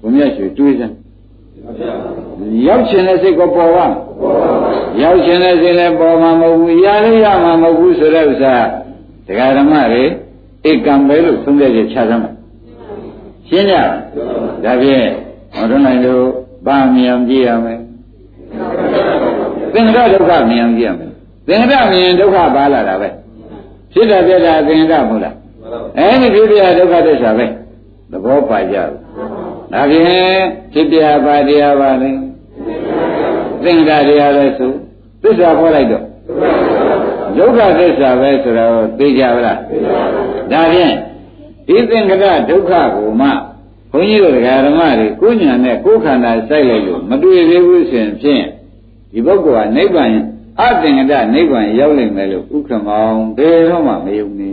ဘုမြတ်ရွှေတွေးစမ်း ရောက်ခြင်းတဲ့စိတ်ကိုပေါ်ပါရောက်ခြင်းတဲ့စိတ်လည်းပေါ်မှာမဟုတ်ဘူးရလည်းရမှာမဟုတ်ဘူးဆိုတဲ့ဥစ္စာဒကာဓမ္မတွေဧကံပဲလို့သုံးတဲ့ချက်ချသမ်းရှင်းကြဒါဖြင့်ဟောတော်နိုင်တို့ဗာမြောင်ကြည့်ရမယ်သင်္ကတဒုက္ခမြင်အောင်ကြည့်ရမယ်သင်္ကတမြင်ဒုက္ခပါလာတာပဲဖြစ်တာပြတာသင်္ကတမဟုတ်လားအဲဒီဖြစ်ပြဒုက္ခသစ္စာပဲသဘောပါကြဘူး ဒါဖြင့်ဖြစ်ပြပါတရားပါလေသင်္ကတတရားလဲဆိုသစ္စာခေါ်လိုက်တော့ဒုက္ခသစ္စာပဲဆိုတော့သိကြပါလားဒါဖြင့်ဒီသင်္ကတဒုက္ခကိုမှဘုန်းကြီးတို့ဓမ္မတွေကိုညာနဲ့ကိုယ်ခန္ဓာစိုက်လိုက်လို့မတွေ့သေးဘူးဆိုရင်ဖြင့်ဒီပုဂ္ဂိုလ်ကနိဗ္ဗာန်အသင်္ကတနိဗ္ဗာန်ရောက်နိုင်မယ်လို့ဥက္ကမောင်ဘယ်တော့မှမယုံနေ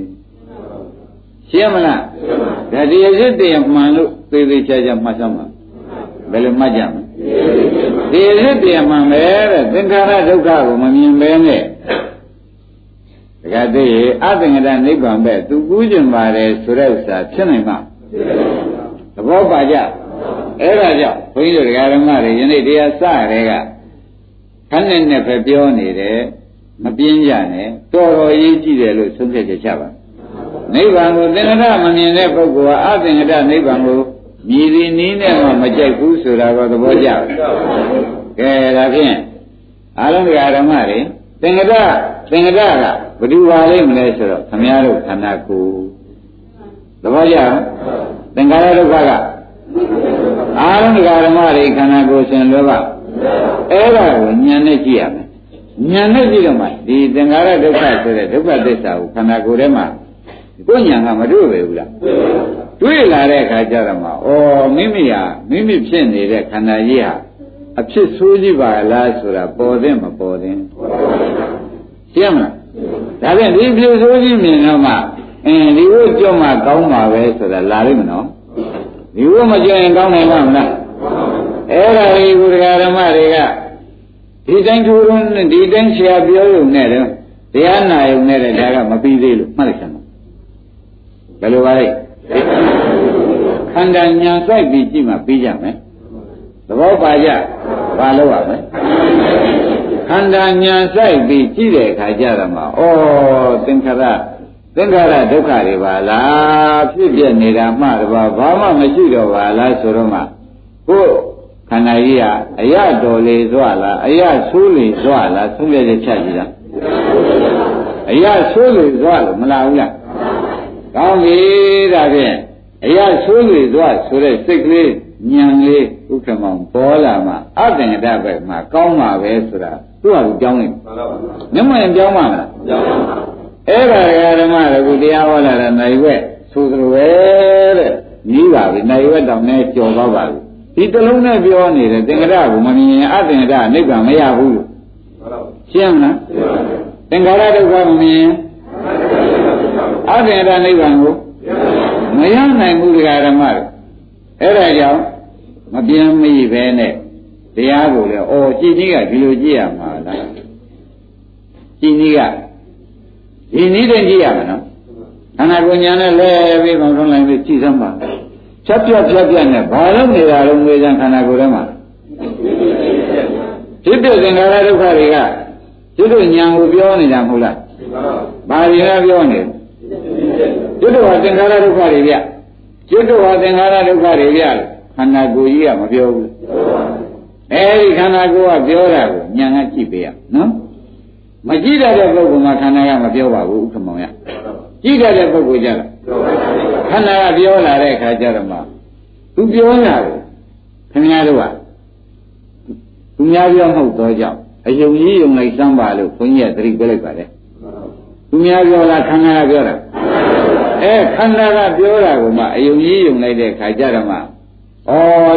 ရှင်းမလားဒါဒီအစ်တရားမှန်လို့ သေသေးချာချာမှတ်စမ်းပါဘယ်လိုမှတ်ကြမလဲဒီအစ်တရားမှန်ပဲတဲ့သင်္ခါရဒုက္ခကိုမမြင်ပဲနဲ့တခါတည်းအသင်္ကတနိဗ္ဗာန်ပဲသူကူးကျင်ပါတယ်ဆိုတဲ့ဥစ္စာဖြစ်နိုင်မှာသဘောပါကြအဲ့ဒါကြောင့်ဘုန်းကြီးတို့ဓမ္မတွေယနေ့တရားစရဲကခန်းနဲ့နဲ့ပဲပြောနေတယ်မပြင်းကြနဲ့တော်တော်ရေးကြည့်တယ်လို့ဆုံးဖြတ်ချက်ချပါနိဗ္ဗာန်ကိုသင်္ကတမမြင်တဲ့ပုဂ္ဂိုလ်ဟာအသင်္ကတနိဗ္ဗာန်ကို မြည်ဒီနည်းနဲ့မှမကြိုက်ဘူးဆိုတာကိုသဘောကျတယ်ကဲဒါဖြင့်အာလုံးဓမ္မတွေသင်္ကတသင်္ကတကဘယ်သူပါလိမ့်မလဲဆိုတော့ခမည်းတော်ခန္ဓာကိုယ်သဘောကျသင်္ခါရဒုက္ခကအားလုံးဒကာဓမ္မတွေခန္ဓာကိုယ်ရှင်လောဘအဲ့ဒါကိုဉာဏ်နဲ့ကြည့်ရမယ်ဉာဏ်နဲ့ကြည့်တော့မှဒီသင်္ခါရဒုက္ခဆိုတဲ့ဒုက္ခသစ္စာကိုခန္ဓာကိုယ်ထဲမှာကိုယ်ဉာဏ်ကမတွေ့ပဲဘူးလား တွေ့လာတဲ့အခါကျတော့မှဩမိမိဟာမိမိဖြစ်နေတဲ့ခန္ဓာကြီးဟာအဖြစ်ဆိုးကြီးပါလားဆိုတာပေါ်တဲ့မပေါ်တဲ့ရှင်းမလားဒါဖြင့်ဒီဖြစ်ဆိုးကြီးမြင်တော့မှအင်းဒီကိုကြောက်မှကောင်းပါပဲဆိုတာလာလိမ့်မနော်ဒီကိုမကြင်ကောင်းနိုင်မှာမလားအဲ့ဒါဒီဘုရားဓမ္မတွေကဒီတိုင်းထိုးရုံးဒီတိုင်းဆရာပြောရုံနဲ့တော့တရားနာရုံနဲ့ဒါကမပြီးသေးလို့မှတ်လိုက်စမ်းဘယ်လိုပါလဲ ခန္ဓာညာစိုက်ပြီးကြည့်မှပြီးကြမယ်သဘောပါကြဘာလို့ရမလဲခန္ဓာညာဆိုင်ပြီးကြည့်တဲ့အခါကျတော့မှဩသင်္ခါရသင်္ခါရဒုက္ခတွေပါလားဖြစ်ပြနေတာမှတပါဘာမှမရှိတော့ပါလားဆိုတော့မှကိုယ်ခန္ဓာကြီးဟာအရတော်လေသွားလားအရဆိုးလေသွားလားသုံးပြချက်ချကြည့်လားအရဆိုးလေသွားလို့မလားဘူးလား ကောင်းပြီဒါဖြင့်အရဆိုးလေသွားဆိုတဲ့စိတ်ကလေးဉာဏ်လေးဥက္ကမောင်ပေါ်လာမှအတ္တငဒဘက်မှာကောင်းမှာပဲဆိုတာသူ့ဟာကိုကြောင်းလိုက်မှန်ပါပါမျက်မှန်ကြောင်းမှာမလားကြောင်းပါပါအဲ့ဒါဓမ္မတွေကတရားဟောလာတာနိုင်ဝက်ဆိုသလိုပဲတဲ့ကြီးပါပြီနိုင်ဝက်တောင်နဲ့ကြော်သွားပါပြီဒီတလုံးနဲ့ပြောနေတယ်သင်္ကရကမမြင်ရင်အတ္တငဒနိဗ္ဗာန်မရဘူးလို့ရှင်းမလားသင်္ခါရဒုက္ခမမြင် အတ္တငဒနိဗ္ဗာန်ကိုမရနိုင်ဘူးဓမ္မတွေအဲ့ဒါကြောင့်မပြင်းမိပဲနဲ့တရားကိုလည်းအော်ကြည်နည်းကဒီလိုကြည့်ရမှာလားကြည်နည်းကဒီနည်းတည်းကြည့်ရမှာနော်ခန္ဓာကိုယ်ညာနဲ့လဲပြီးပေါင်းထုံးလိုက်ပြီးကြည့်စမ်းပါဖြတ်ပြတ်ဖြတ်ပြတ်နဲ့ဘာလို့နေတာလုံးငွေစံခန္ဓာကိုယ်ထဲမှာဖြစ်တဲ့သင်္ခါရဒုက္ခတွေကကျွတ်တို့ညာကိုပြောနေတာမဟုတ်လားဘာတွေကပြောနေ ကျွတ်တို့ဟာသင်္ခါရဒုက္ခတွေဗျကျွတ်တို့ဟာသင်္ခါရဒုက္ခတွေဗျခန္ဓာကိုယ်ကြီးကမပြောဘူးအဲဒီခန္ဓာကိုယ်ကပြောတာကိုညာကကြည့်ပေးရနော်မကြည့်တတ်တဲ့ပုဂ္ဂိုလ်မှာခန္ဓာကမပြောပါဘူးဥက္ကမောင်ရကြည့်တတ်တဲ့ပုဂ္ဂိုလ်ကြတာခန္ဓာကပြောလာတဲ့အခါကျတော့မှသူပြောတာကိုခင်ဗျားတို့ကသူများပြောမဟုတ်တော့ကြောင့်အယုံကြီးယုံလိုက်စမ်းပါလို့ဘုန်းကြီးကသတိပေးလိုက်ပါတယ်သူများပြောလားခန္ဓာကပြောတာ အဲခန္ဓာကပြောတာကိုမှအယုံကြီးယုံလိုက်တဲ့ခါကျတော့မှဩ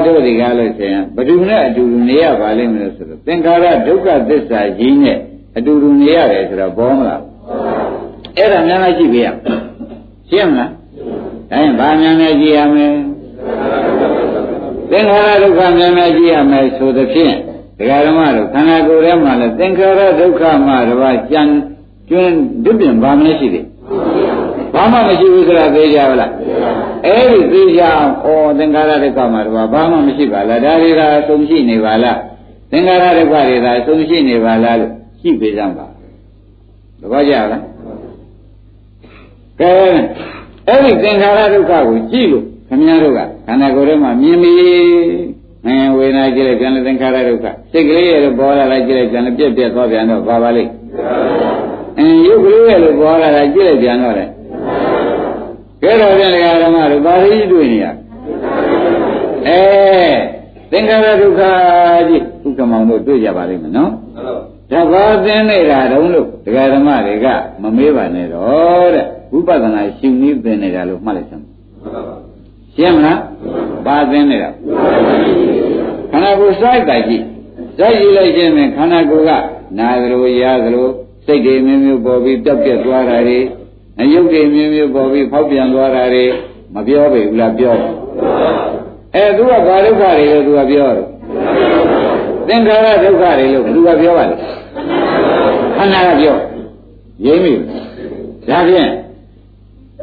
တို့ဒီကားလို့ဆိုရင်ဘယ်သူနဲ့အတူတူနေရပါလိမ့်မလို့ဆိုတော့သင်္ခါရဒုက္ခသစ္စာကြီးနဲ့အတူတူနေရတယ်ဆိုတော့ဘောမလားအဲ့ဒါများများကြည့်ပေးရရှင်းမလားအဲဘာများများကြည့်ရမလဲသင်္ခါရဒုက္ခများများကြည့်ရမယ်ဆိုသဖြင့်ဒကာဓမ္မတို့ခန္ဓာကိုယ်ထဲမှာလည်းသင်္ခါရဒုက္ခမှတပါးကြံကျွန်းဒုပြင်ဘာမှမရှိသေး ဘာမှမရှိဘူးဆိုတာသိကြပါလားအဲ့ဒီသိကြအောင်ဩသင်္ခါရဒုက္ခမှာတော့ဘာမှမရှိပါလားဒါတွေကသုံးရှိနေပါလားသင်္ခါရဒုက္ခတွေသာသုံးရှိနေပါလားလို့ရှိပေးကြပါတပည့်ကြလားကဲအဲ့ဒီသင်္ခါရဒုက္ခကိုကြည့်လို့ခမည်းတော်ကခန္ဓာကိုယ်ထဲမှာမြင်ပြီမင်းဝေဒနာကြည့်လိုက်ပြန်လဲသင်္ခါရဒုက္ခစိတ်ကလေးရဲ့ပေါ်လာလိုက်ကြည့်လိုက်ပြန်လဲပြက်ပြက်သွားပြန်တော့ပါပါလိမ့်အင်းရုပ်ကလေးရဲ့လို့ပေါ်လာတာကြည့်လိုက်ပြန်တော့လေ ကဲတော့ပြန်ဓမ္မတို့ပါဠိတွေ့နေရအဲသင်္ခါရဒုက္ခကြီးဥက္ကမောင်တို့တွေ့ကြပါလိမ့်မယ်နော်ဒါဘာသင်နေတာတုံးလို့ဒကာဓမ္မတွေကမမေးပါနဲ့တော့တဲ့ဝိပဿနာရှင်နည်းသင်နေတာလို့မှတ်လိုက်စမ်းရှင်းမလားဘာသင်နေတာခန္ဓာကိုယ်စိုက်တိုင်ကြည့်စိုက်ကြည့်လိုက်ခြင်းနဲ့ခန္ဓာကိုယ်ကနာသလိုရသလိုစိတ်တွေမျိုးမျိုးပေါ်ပြီးတောက်ပြက်သွားတာတွေ အယုတ်တွေမျိုးမျိုးပေါ်ပြီးဖောက်ပြန်သွားတာတွေမပြောပေဘူးလားပြောအဲသူကဘာဒုက္ခတွေလို့သူကပြောတယ်သင်္ခါရဒုက္ခတွေလို့သူကပြောပါလေခန္ဓာကပြောရင်းမိဒါဖြင့်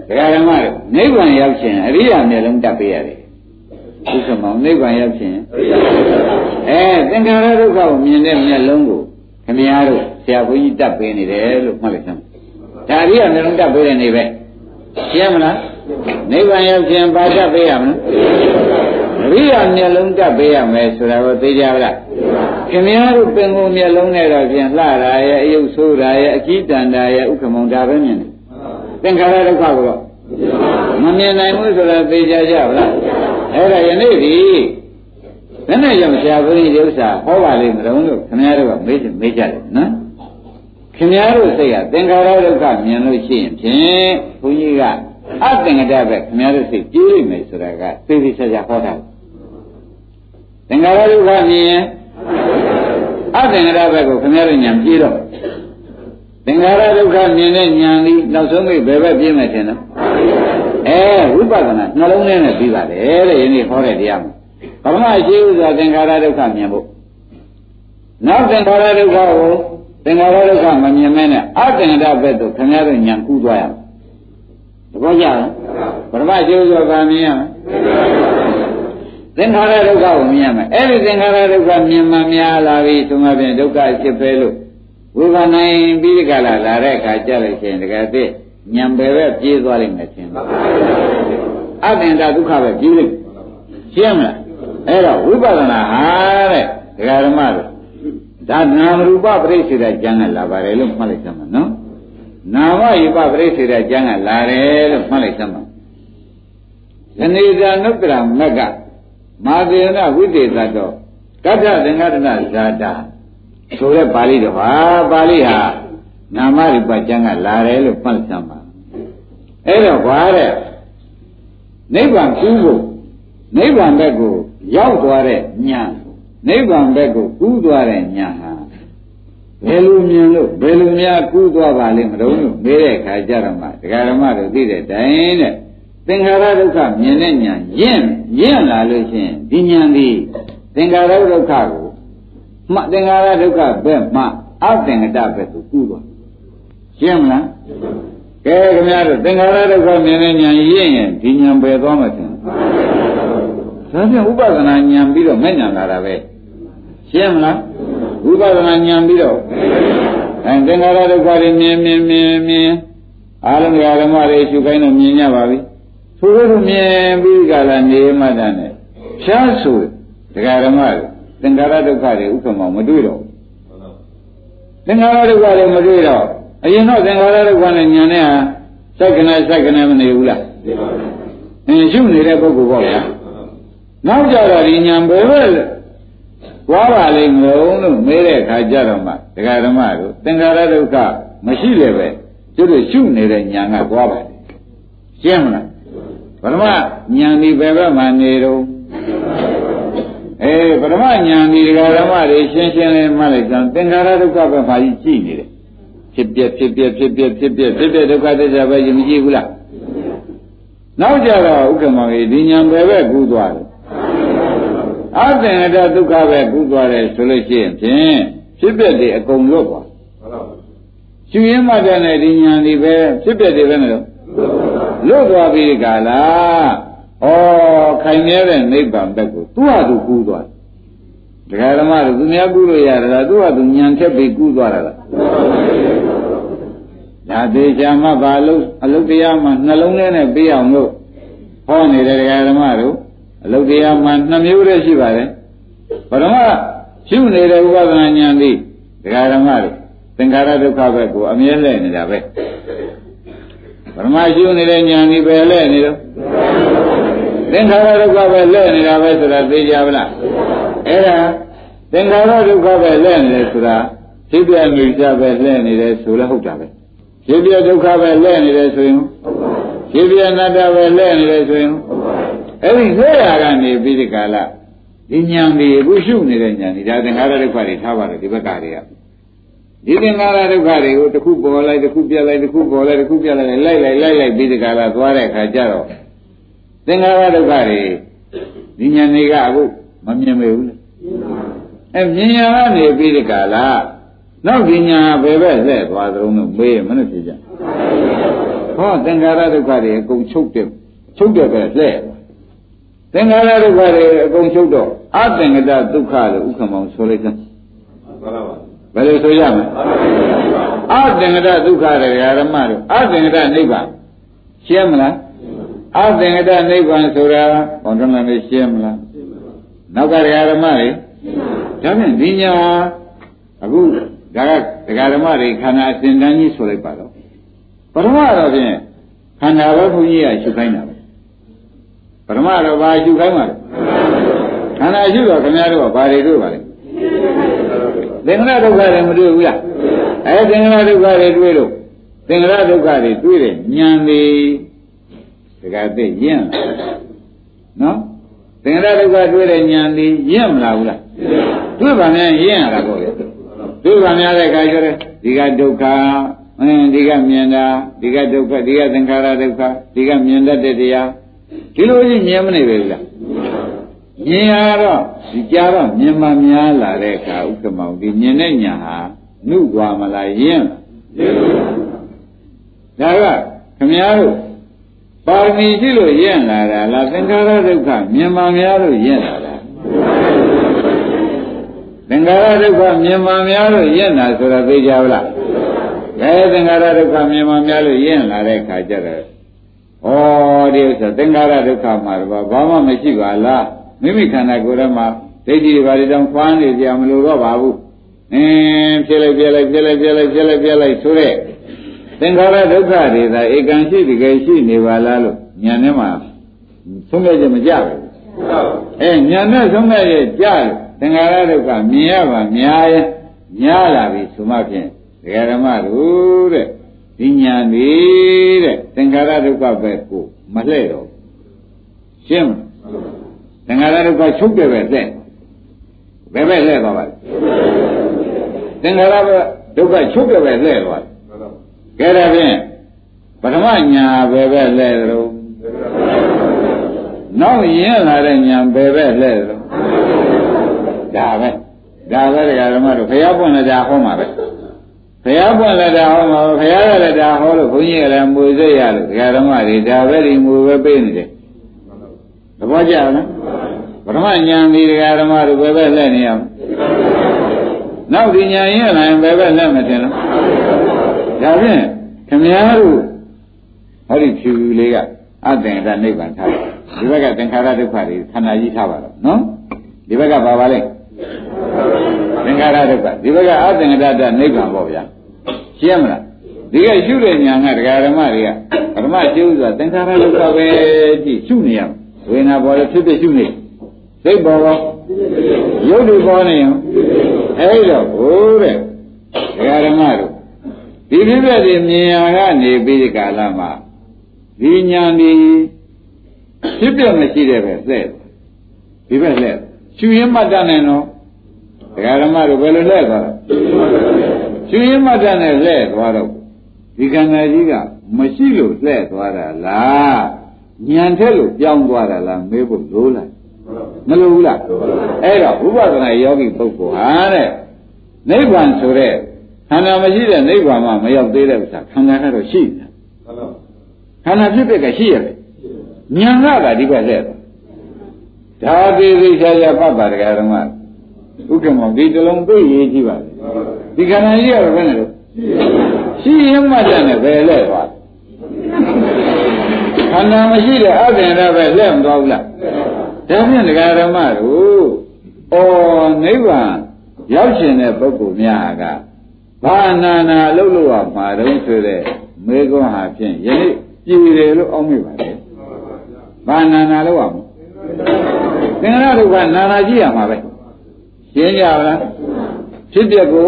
ဒကာဓမ္မတို့နိဗ္ဗာန်ရောက်ခြင်းအရိယာမျက်လုံးတက်ပေးရတယ်ဥက္ကမောင်နိဗ္ဗာန်ရောက်ခြင်းအဲသင်္ခါရဒုက္ခကိုမြင်တဲ့မျက်လုံးကိုခမည်းတော်ဆရာဘုန်းကြီးတက်ပေးနေတယ်လို့မှတ်လိုက်စမ်း ဒါအရိယာမျက်လုံးတက်ပေးတဲ့နေပဲရှင်းမလားနိဗ္ဗာန်ရောက်ခြင်းပါတက်ပေးရမလားအရိယာမျက်လုံးတက်ပေးရမယ်ဆိုတာကိုသိကြပါလားခင်ဗျားတို့ပင်ကိုမျက်လုံးနဲ့တော့ပြင်လှတာရဲ့အယုတ်ဆိုးတာရဲ့အကြီးတန်တာရဲ့ဥက္ကမောင်ဒါပဲမြင်တယ်သင်္ခါရဒုက္ခကိုတော့မမြင်နိုင်ဘူးဆိုတာသိကြကြပါလားအဲ့ဒါယနေ့ဒီဘယ်နဲ့ကြောင့်ဆရာဘုန်းကြီးဒီဥစ္စာဟောပါလိမ့်မလို့လို့ခင်ဗျားတို့ကမေးမေးကြတယ်နော် ခင်ဗျားတို့စိတ်ကသင်္ခါရဒုက္ခမြင်လို့ရှိရင်ဖြင့်ဘုန်းကြီးကအသင်္ကတပဲခင်ဗျားတို့စိတ်ကြည့်လိမ့်မယ်ဆိုတာကသိသိချာချာဟောတာသင်္ခါရဒုက္ခမြင်ရင်အသင်္ကတပဲကိုခင်ဗျားတို့ညာပြေးတော့သင်္ခါရဒုက္ခမြင်တဲ့ဉာဏ်ဒီနောက်ဆုံးမိဘယ်ဘက်ပြင်းမယ်ထင်တော့အဲဝိပဿနာနှလုံးထဲနဲ့ပြီးပါတယ်တဲ့ယနေ့ဟောတဲ့တရားမှာပရမရှိဥစွာသင်္ခါရဒုက္ခမြင်ဖို့နောက်သင်္ခါရဒုက္ခကို သင်္ခါရဒုက္ခမမြင်မဲနဲ့အသင်္ကတဘက်သို့ခင်ဗျားတို့ဉာဏ်ကူးသွားရမယ်သဘောကျလားပရမရှိဥစွာဗာမြင်ရမယ်သင်္ခါရဒုက္ခကိုမြင်ရမယ်အဲ့ဒီသင်္ခါရဒုက္ခမြင်မှများလာပြီသုံးပါးဖြင့်ဒုက္ခဖြစ်ပဲလို့ဝိပါနိုင်ပြီးဒီကလာလာတဲ့အခါကြလို့ရှိရင်တကယ်သိညံပဲပဲပြေးသွားလိမ့်မယ်ရှင်အတ္တန္တဒုက္ခပဲပြေးလိမ့်ရှင်းမလားအဲ့တော့ဝိပဿနာဟာတဲ့ဒကာဓမ္မတို့ ဒါနာမရူပပရိစ္ဆေဒကျမ်းကလာပါတယ်လို့မှတ်လိုက်သမှာနော်နာမရူပပရိစ္ဆေဒကျမ်းကလာတယ်လို့မှတ်လိုက်သမှာသနေဇာနုတ္တရမက်ကမာသေနဝိသေသတောကတ္ထသင်္ဃတနာဇာတာဆိုတဲ့ပါဠိတော်ဟာပါဠိဟာနာမရူပကျမ်းကလာတယ်လို့မှတ်စမ်းပါအဲ့တော့ဘာတဲ့နိဗ္ဗာန်ကူးဖို့နိဗ္ဗာန်ဘက်ကိုရောက်သွားတဲ့ညာ နိဗ္ဗာန်ဘက်ကိုကူးသွားတဲ့ညာဟာဘယ်လိုမြင်လို့ဘယ်လိုများကူးသွားပါလိမ့်မလို့လို့မေးတဲ့အခါကျတော့မှဒကာဓမ္မတို့သိတဲ့တိုင်တဲ့သင်္ခါရဒုက္ခမြင်တဲ့ညာရင့်ရင့်လာလို့ရှိရင်ဒီညာဒီသင်္ခါရဒုက္ခကိုမှသင်္ခါရဒုက္ခဘက်မှအသင်္ကတဘက်ကိုကူးသွားရှင်းမလားကဲခင်ဗျားတို့သင်္ခါရဒုက္ခမြင်တဲ့ဉာဏ်ရင့်ရင်ဒီဉာဏ်ပယ်သွားမှာသင်ဒါဖြင့်ဥပဒနာဉာဏ်ပြီးတော့မဲ့ဉာဏ်လာတာပဲ ရှင်းမလားဥပဒနာဉာဏ်ပြီးတော့အဲသင်္ခါရဒုက္ခတွေမြင်မြင်မြင်မြင်အာလုံးဓမ္မတွေရှုခိုင်းတော့မြင်ကြပါပြီဆိုလို့မြင်ပြီးကြလာနေမှတည်းနဲ့ဖြားဆိုဒကာဓမ္မတွေသင်္ခါရဒုက္ခတွေဥက္ကမောမတွေ့တော့သင်္ခါရဒုက္ခတွေမတွေ့တော့အရင်တော့သင်္ခါရဒုက္ခနဲ့ညာနဲ့ဟာစိုက်ကနဲ့စိုက်ကနဲ့မနေဘူးလားအင်းရှုနေတဲ့ပုဂ္ဂိုလ်ပေါ့ဗျာနောက်ကြတော့ဒီညာဘယ်ပဲ သွားပါလိမ့်မလို့လို့မေးတဲ့အခါကျတော့မှဒကာဓမ္မတို့သင်္ခါရဒုက္ခမရှိလည်းပဲကျွတ်ရှုနေတဲ့ညာကသွားပါရှင်းမလားပရမညာဒီဘယ်ဘက်မှာနေတော့အေးပရမညာဒီဒကာဓမ္မတွေရှင်းရှင်းလေးမှတ်လိုက်ကြသင်္ခါရဒုက္ခပဲမှာကြည့်နေတယ်ဖြစ်ပြဖြစ်ပြဖြစ်ပြဖြစ်ပြဖြစ်ပြဒုက္ခသစ္စာပဲရင်မကြည့်ဘူးလားနောက်ကြတော့ဥက္ကမောကြီးဒီညာပဲပဲကူးသွားတယ် အသင်္ကတဒုက္ခပဲကူးသွားတယ်ဆိုလို့ရှိရင်ဖြင့်ဖြစ်ပြတွေအကုန်လွတ်သွားရှင်ရင်းမှတဲ့နဲ့ဒီညာဒီပဲဖြစ်ပြတွေပဲနဲ့လွတ်သွားပြီကလားဩခိုင်မြဲတဲ့နိဗ္ဗာန်ဘက်ကိုသူ့ဟာသူကူးသွားတယ်ဒကာဓမ္မတို့သူများကူးလို့ရတယ်လားသူ့ဟာသူညံထက်ပြီးကူးသွားတာလားဒါသေးချာမှဘာလို့အလုတ်တရားမှနှလုံးထဲနဲ့ပြီးအောင်လို့ဟောနေတဲ့ဒကာဓမ္မတို့ အလုတ်တရားမှနှမျိုးတည်းရှိပါတယ်ပရမရှုနေတဲ့ဥပဒနာဉာဏ်သည်ဒကာဓမ္မတို့သင်္ခါရဒုက္ခဘက်ကိုအမြဲလဲနေတာပဲပရမရှုနေတဲ့ဉာဏ်ဒီပဲလဲနေတော့သင်္ခါရဒုက္ခပဲလဲနေတာပဲဆိုတာသိကြပါလားအဲ့ဒါသင်္ခါရဒုက္ခပဲလဲနေတယ်ဆိုတာသိပြမိကြပဲလဲနေတယ်ဆိုလည်းဟုတ်တာပဲဖြစ်ပြဒုက္ခပဲလဲနေတယ်ဆိုရင်ဖြစ်ပြအနတ္တပဲလဲနေတယ်ဆိုရင် အဲ့ဒီလဲရကနေပြီးဒီကာလဒီဉာဏ်ဒီအခုရှုနေတဲ့ဉာဏ်ဒီဒါသင်္ခါရဒုက္ခတွေထားပါတယ်ဒီဘက်ကတွေကဒီသင်္ခါရဒုက္ခတွေကိုတစ်ခုပေါ်လိုက်တစ်ခုပြလိုက်တစ်ခုပေါ်လိုက်တစ်ခုပြလိုက်လိုက်လိုက်လိုက်လိုက်ပြီးဒီကာလသွားတဲ့အခါကျတော့သင်္ခါရဒုက္ခတွေဒီဉာဏ်တွေကအခုမမြင်မေဘူးလေအဲမြင်ရကနေပြီးဒီကာလနောက်ဒီညာဘယ်ဘက်လှည့်သွားသလုံးလို့မေးရမလို့ဖြစ်ကြဟောသင်္ခါရဒုက္ခတွေအကုန်ချုပ်တယ်ချုပ်တယ်ပဲလှည့် သင်္ခါရဒုက္ခတွေအကုန်ချုပ်တော့အသင်္ကတဒုက္ခလို့ဥက္ကမောင်ဆိုလိုက်စမ်းဘယ်လိုဆိုရမလဲအသင်္ကတဒုက္ခတွေဓမ္မတို့အသင်္ကတနိဗ္ဗာန်ရှင်းမလားအသင်္ကတနိဗ္ဗာန်ဆိုတာဘုံတော်လည်းရှင်းမလားနောက်ကဓမ္မတွေဒါဖြင့်ဒီညာအခုဒါကဒကာဓမ္မတွေခန္ဓာအစဉ်တန်းကြီးဆိုလိုက်ပါတော့ပထမတော့ဖြင့်ခန္ဓာပဲဘုန်းကြီးကရှုခိုင်းတာပဲ ပထမတော့ဘာရှုခိုင်းပါလဲခန္ဓာရှုတော့ခင်ဗျားတို့ကဘာတွေတွေ့ပါလဲသင်္ခါရဒုက္ခတွေမတွေ့ဘူးလားအဲသင်္ခါရဒုက္ခတွေတွေ့လို့သင်္ခါရဒုက္ခတွေတွေ့တဲ့ဉာဏ်တွေတကယ်သိရင့်နော်သင်္ခါရဒုက္ခတွေ့တဲ့ဉာဏ်တွေရင့်မလားဘူးလားတွေ့ပါများရင့်ရတာပေါ့လေတွေ့ပါများတဲ့အခါကျတော့ဒီကဒုက္ခအင်းဒီကမြင်တာဒီကဒုက္ခဒီကသင်္ခါရဒုက္ခဒီကမြင်တတ်တဲ့တရား ဒီလိုကြီးမြင်မနေပဲလားမြင်ရတော့ဒီကြတော့မြင်မှများလာတဲ့အခါဥက္ကမောင်ဒီမြင်တဲ့ညာဟာနှုတ်သွားမလားယင်းလားဒါကခမည်းတော်ပါရမီရှိလို့ယဉ်လာတာလားသင်္ခါရဒုက္ခမြင်မှများလို့ယဉ်လာတာသင်္ခါရဒုက္ခမြင်မှများလို့ယဉ်လာဆိုတော့သိကြဘူးလားဘယ်သင်္ခါရဒုက္ခမြင်မှများလို့ယဉ်လာတဲ့ခါကျတော့ ဩဒီဥစ္စာသင်္ခါရဒုက္ခမှာတော့ဘာမှမရှိပါလားမိမိခန္ဓာကိုယ်ထဲမှာဒိဋ္ဌိတွေဘာတွေတောင်ခွာနေကြမလို့တော့ပါဘူးအင်းဖြစ်လိုက်ပြလိုက်ပြလိုက်ပြလိုက်ပြလိုက်ပြလိုက်ဆိုတဲ့သင်္ခါရဒုက္ခတွေသာဧကံရှိတကယ်ရှိနေပါလားလို့ညာထဲမှာသုံးရချက်မကြဘူးအဲညာနဲ့သုံးရချက်ကြလို့သင်္ခါရဒုက္ခမြင်ရပါများရဲ့များလာပြီဆိုမှဖြင့်ဒကာဓမ္မတို့တဲ့ ဒီညာနေတဲ့သင်္ခါရဒုက္ခပဲကိုမလှဲ့တော့ရှင်းမလားသင်္ခါရဒုက္ခချုပ်တယ်ပဲလှဲ့ဘယ်ပဲလှဲ့သွားပါလဲသင်္ခါရဒုက္ခချုပ်တယ်ပဲလှဲ့သွားတယ်ကဲဒါဖြင့်ပထမညာပဲပဲလှဲ့တော့နောက်ရင်းလာတဲ့ညာပဲပဲလှဲ့တော့ဒါပဲဒါပဲတရားဓမ္မတို့ဘုရားပွင့်လာတာဟောမှာပဲ ဘုရားပွင့်လာတာဟောမှာဘုရားရလည်းဒါဟောလို့ဘုန်းကြီးကလည်းမွေစိတ်ရလို့တရားဓမ္မတွေဒါပဲဒီမွေပဲပေးနေတယ်သဘောကျလားပထမညာဒီတရားဓမ္မတို့ပဲပဲလှည့်နေရမယ်နောက်ဒီညာရင်လည်းပဲပဲလှည့်မတင်လားဒါဖြင့်ခမည်းတော်ဟောဒီဖြူဖြူလေးကအတ္တင်္ဂနိဗ္ဗာန်ထားတယ်ဒီဘက်ကသင်္ခါရဒုက္ခတွေခန္ဓာကြီးထားပါတော့နော်ဒီဘက်ကပါပါလိမ့်သင်္ခါရဒုက္ခဒီဘက်ကအသင်္ကတတနိဗ္ဗာန်ပေါ့ဗျာ ရှင်းမလားဒီကရှုတဲ့ညာကတရားဓမ္မတွေကပထမရှုဆိုတာသင်္ခါရဒုက္ခပဲကြည့်ရှုနေရဝေဒနာပေါ်လို့ဖြစ်ဖြစ်ရှုနေစိတ်ပေါ်ပေါ်ရုပ်တွေပေါ်နေရင်အဲ့တော့ဘိုးတဲ့တရားဓမ္မတို့ဒီဖြစ်ဖြစ်ဒီမြင်ရကနေပြီးဒီကာလမှာဒီညာဒီဖြစ်ပြမရှိတဲ့ပဲလှဲ့ဒီဘက်လှဲ့ရှုရင်မှတ်တတ်နေတော့ဒကာဓမ္မတို့ဘယ်လိုလဲသွားလဲ ရှင်ရင်မတ္တနဲ့လဲသွားတော့ဒီကံနာကြီးကမရှိလို့လဲသွားတာလားညံထက်လို့ပြောင်းသွားတာလားမေးဖို့လိုလားမလိုဘူးလားအဲ့တော့ဥပဒနာယောဂီပုဂ္ဂိုလ်ဟာတဲ့နိဗ္ဗာန်ဆိုတဲ့ခန္ဓာမရှိတဲ့နိဗ္ဗာန်မှာမရောက်သေးတဲ့ဥစ္စာခန္ဓာကတော့ရှိတယ်ခန္ဓာဖြစ်တဲ့ကရှိရတယ်ဉာဏ်ကကဒီဘက်လဲသွားဒါသေးသေးချာချာပတ်ပါတရားဓမ္မ ဥက္ကမောဒီတလုံးသိရေးကြည့်ပါလေဒီခန္ဓာကြီးကတော့ဘယ်နဲ့လို့ရှိရင်မှတ်တယ်နဲ့ပဲလဲသွားခန္ဓာမရှိတဲ့အသင်္ရပဲလက်မသွားဘူးလားဒါဖြင့်ဒကာဓမ္မတို့ဩနိဗ္ဗာန်ရောက်ရှင်တဲ့ပုဂ္ဂိုလ်များကဘာနာနာအလုပ်လုပ်ရမှာတုံးဆိုတဲ့မေခွန်းဟာဖြင့်ယနေ့ပြည်တယ်လို့အောက်မိပါတယ်ဘာနာနာလုပ်ရမှာသင်္ခါရဒုက္ခနာနာကြည့်ရမှာပဲ ရှင်းကြလားဖြစ်ပျက်ကို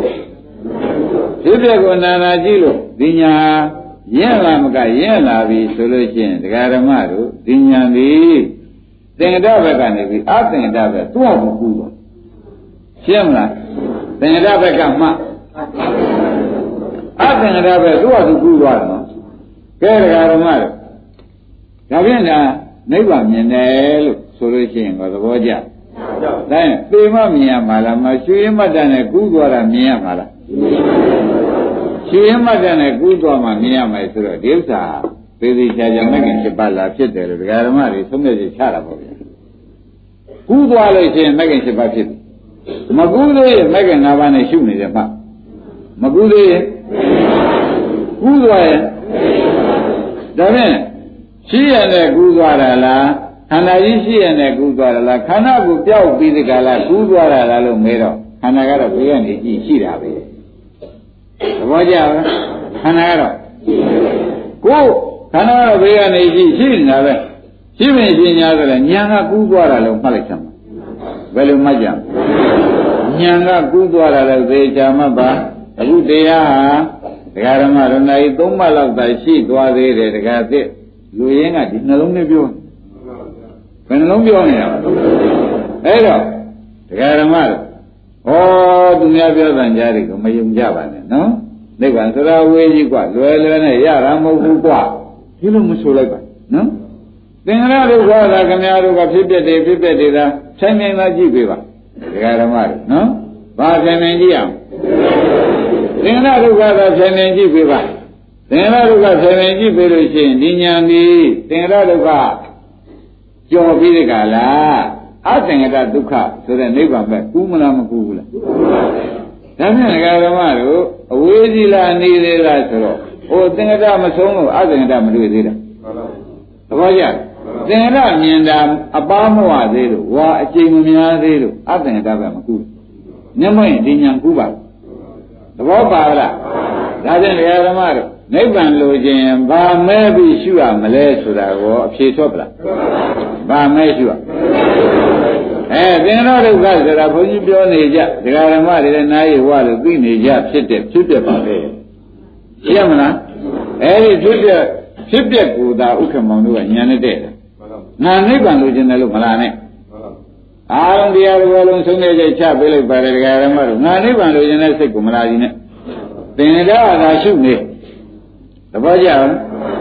ဖြစ်ပျက်ကိုနာနာကြည့်လို့ဒီညာရင့်လာမကရင့်လာပြီဆိုလို့ရှိရင်ဒကာဓမ္မတို့ဒီညာသည်သင်္ကတဘက်ကနေပြီးအသင်္ကတဘက်သူ့အောင်ကူတော့ရှင်းမလားသင်္ကတဘက်ကမှအသင်္ကတဘက်သူ့အောင်ကူသွားတယ်နော်ကဲဒကာဓမ္မတို့ဒါဖြင့်ဒါနိဗ္ဗာန်မြင်တယ်လို့ဆိုလို့ရှိရင်တော့သဘောကျ ဒါရင်ပေမမြင်ရမှာလားမရွှေရမတ်တန်နဲ့ကူးသွားတာမြင်ရမှာလားရွှေရမတ်တန်နဲ့ကူးသွားမှမြင်ရမယ်ဆိုတော့ဒီဥစ္စာသေသေးချာချာမဂ္ဂင်7ပါးလာဖြစ်တယ်လို့ဒကာဓမ္မတွေသုံးတဲ့ချချတာပေါ့ဗျာကူးသွားလို့ရှိရင်မဂ္ဂင်7ပါးဖြစ်တယ်မကူးသေးရင်မဂ္ဂင်5ပါးနဲ့ရှုနေတယ်မှမကူးသေးရင်ကူးသွားရင်ဒါဖြင့်ရှိရတဲ့ကူးသွားတာလား ခန္ဓာကြီးရှိရတဲ့ကူးသွားတာလားခန္ဓာကိုပျောက်ပြီးဒီကလာကူးသွားတာလားလို့မေးတော့ခန္ဓာကတော့ဘေးကနေကြည့်ရှိတာပဲသဘောကျလားခန္ဓာကတော့ကိုယ်ခန္ဓာကတော့ဘေးကနေကြည့်ရှိနေတာပဲရှိမင်းပညာဆိုတော့ညာကကူးသွားတာလို့မှတ်လိုက်ချင်ပါဘယ်လိုမှတ်ကြညာကကူးသွားတာလို့သေချာမှတ်ပါအခုတရားဟာတရားဓမ္မရဏီသုံးမှတ်လောက်သာရှိသွားသေးတယ်တရားသစ်လူရင်းကဒီနှလုံးနဲ့ပြော ဘယ်နှလုံးပြောနေတာအဲ့တော့တရားဓမ္မတို့ဩသူများပြောတဲ့ကြားတွေကိုမယုံကြပါနဲ့နော်နိဗ္ဗာန်ဆိုတာဝေးကြီးกว่าလွယ်လွယ်နဲ့ရတာမဟုတ်ဘူးกว่าဒီလိုမဆိုလိုက်ပါနော်သင်္ခါရဒုက္ခသာခမည်းတော်ကဖြစ်ပြတယ်ဖြစ်ပြတယ်သာဆိုင်နိုင်သာကြည့်ပေးပါတရားဓမ္မတို့နော်ဘာဆိုင်နိုင်ကြည့်အောင်သင်္ခါရဒုက္ခသာဆိုင်နိုင်ကြည့်ပေးပါသင်္ခါရဒုက္ခဆိုင်နိုင်ကြည့်ပေးလို့ရှိရင်ဒီညာဒီသင်္ခါရဒုက္ခ ကြော်ပြီးဒီကလားအသင်္ကတဒုက္ခဆိုတဲ့နိဗ္ဗာန်ပဲကူးမလားမကူးဘူးလားဒါဖြင့်ဒကာဓမ္မတို့အဝေးကြီးလားနေသေးလားဆိုတော့ဟိုသင်္ကတမဆုံးလို့အသင်္ကတမတွေ့သေးတာသဘောကျသင်္ကတမြင်တာအပားမဝသေးလို့ဝါအကျိန်မများသေးလို့အသင်္ကတပဲမကူးမျက်မှောက်ဒီညာကူးပါသဘောပါလားဒါဖြင့်ဒကာဓမ္မတို့ နိဗ္ဗာန်လိုခြင်းဘာမဲပြီးရှုရမလဲဆိုတာကိုအဖြေထွက်ပလားဘာမဲရှုရအဲသင်္ရောဒုက္ခဆိုတာဘုန်းကြီးပြောနေကြဒကာဓမ္မတွေလည်းနားရဝလို့သိနေကြဖြစ်တဲ့ဖြစ်ပြပါလေရှင်းမလားအဲဒီဖြစ်ပြဖြစ်ပြကိုသာဥက္ကမောင်တို့ကညာနဲ့တဲ့တယ်ငါနိဗ္ဗာန်လိုချင်တယ်လို့မလားနဲ့အာရုံတရားတော်လုံးဆုံးနေကြချပေးလိုက်ပါတယ်ဒကာဓမ္မတို့ငါနိဗ္ဗာန်လိုချင်တဲ့စိတ်ကိုမလားကြီးနဲ့သင်္ကြန်သာရှုနေ သဘောကျလား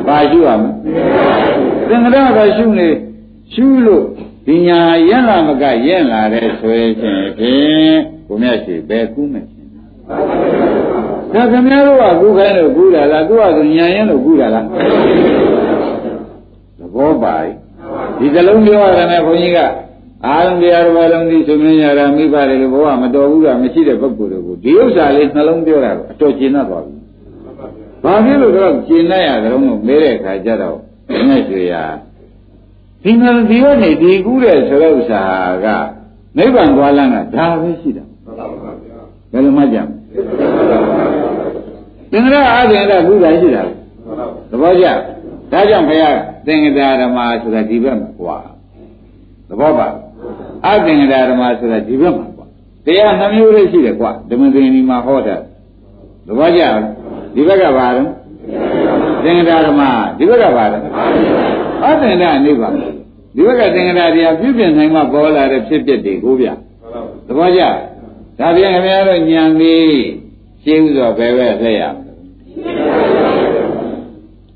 ဘာရှုရမလဲသင်္ကြန်သာရှုနေရှုလို့ဒီညာရက်လာမကရက်လာတဲ့ဆိုရင်ဖြင့်ကိုမြတ်ရှိဘယ်ကူးမယ်ဒါခင်ဗျားတို့ကကူးခိုင်းလို့ကူးတာလားသူကဆိုညာရင်လို့ကူးတာလားသဘောပါဒီသလုံးပြောရတဲ့ဘုန်းကြီးကအာရုံတရားတော်ဘာလုံးဒီဆိုမြင်ရတာမိပါတယ်လို့ဘဝမတော်ဘူးလားမရှိတဲ့ပုဂ္ဂိုလ်တွေကိုဒီဥစ္စာလေးနှလုံးပြောတာအတော်ကျဉ်းတတ်သွားပြီ။ ဘာဖြစ်လို့တော့ကျဉ်းတတ်ရကြတော့လို့မဲတဲ့အခါကျတော့မြတ်ရွှေရာဒီမှာဒီကနေဒီကူးတဲ့ဆိုတဲ့ဥစ္စာကနိဗ္ဗာန်သွားလမ်းကဒါပဲရှိတာဘယ်လိုမှကြမ်းသင်္ကြန်အာသင်္ကြန်ကူးတာရှိတာသဘောကျဒါကြောင့်ဘုရားသင်္ကြန်ဓမ္မဆိုတာဒီဘက်မှာကွာသဘောပါအသင်္ကြန်ဓမ္မဆိုတာဒီဘက်မှာကွာတရားနှမျိုးလေးရှိတယ်ကွာဓမ္မသင်္ဒီမှာဟောတာသဘောကျ ဒီဘက်ကဘာလဲသင်္ကြန်ဓမ္မဒီဘက်ကဘာလဲအသင်္ကြန်နိဗ္ဗာန်ဒီဘက်ကသင်္ကရာတရားပြုပြင်နိုင်မှပေါ်လာတဲ့ဖြစ်ပျက်တွေကိုဗျသဘောကျဒါပြန်ခင်ဗျားတို့ညံပြီးရှင်းဥစွာဘယ်ပဲလက်ရ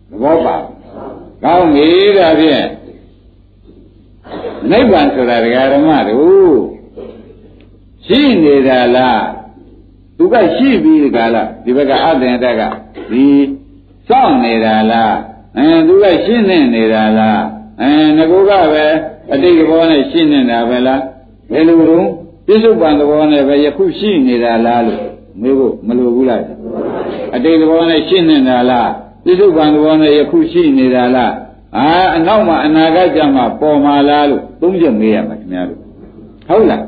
သဘောပါကောင်းပြီဒါဖြင့်နိဗ္ဗာန်ဆိုတာဒကာဓမ္မတို့ရှိနေတာလား သူကရှိပြီးကြလားဒီဘက်ကအသင်တက်ကဒီစောင့်နေတာလားအဲသူကရှင်းနေနေတာလားအဲငကူကပဲအတိတ်ဘောနဲ့ရှင်းနေတာပဲလားဘယ်လိုတော့ပြစ္ဆုတ်ပံသဘောနဲ့ပဲယခုရှိနေတာလားလို့မေးဖို့မလိုဘူးလားအတိတ်ဘောနဲ့ရှင်းနေတာလားပြစ္ဆုတ်ပံသဘောနဲ့ယခုရှိနေတာလားအာအနောက်မှာအနာဂတ်ကြမှာပေါ်မှာလားလို့သုံးချက်မေးရမှာခင်ဗျားတို့ဟုတ်လား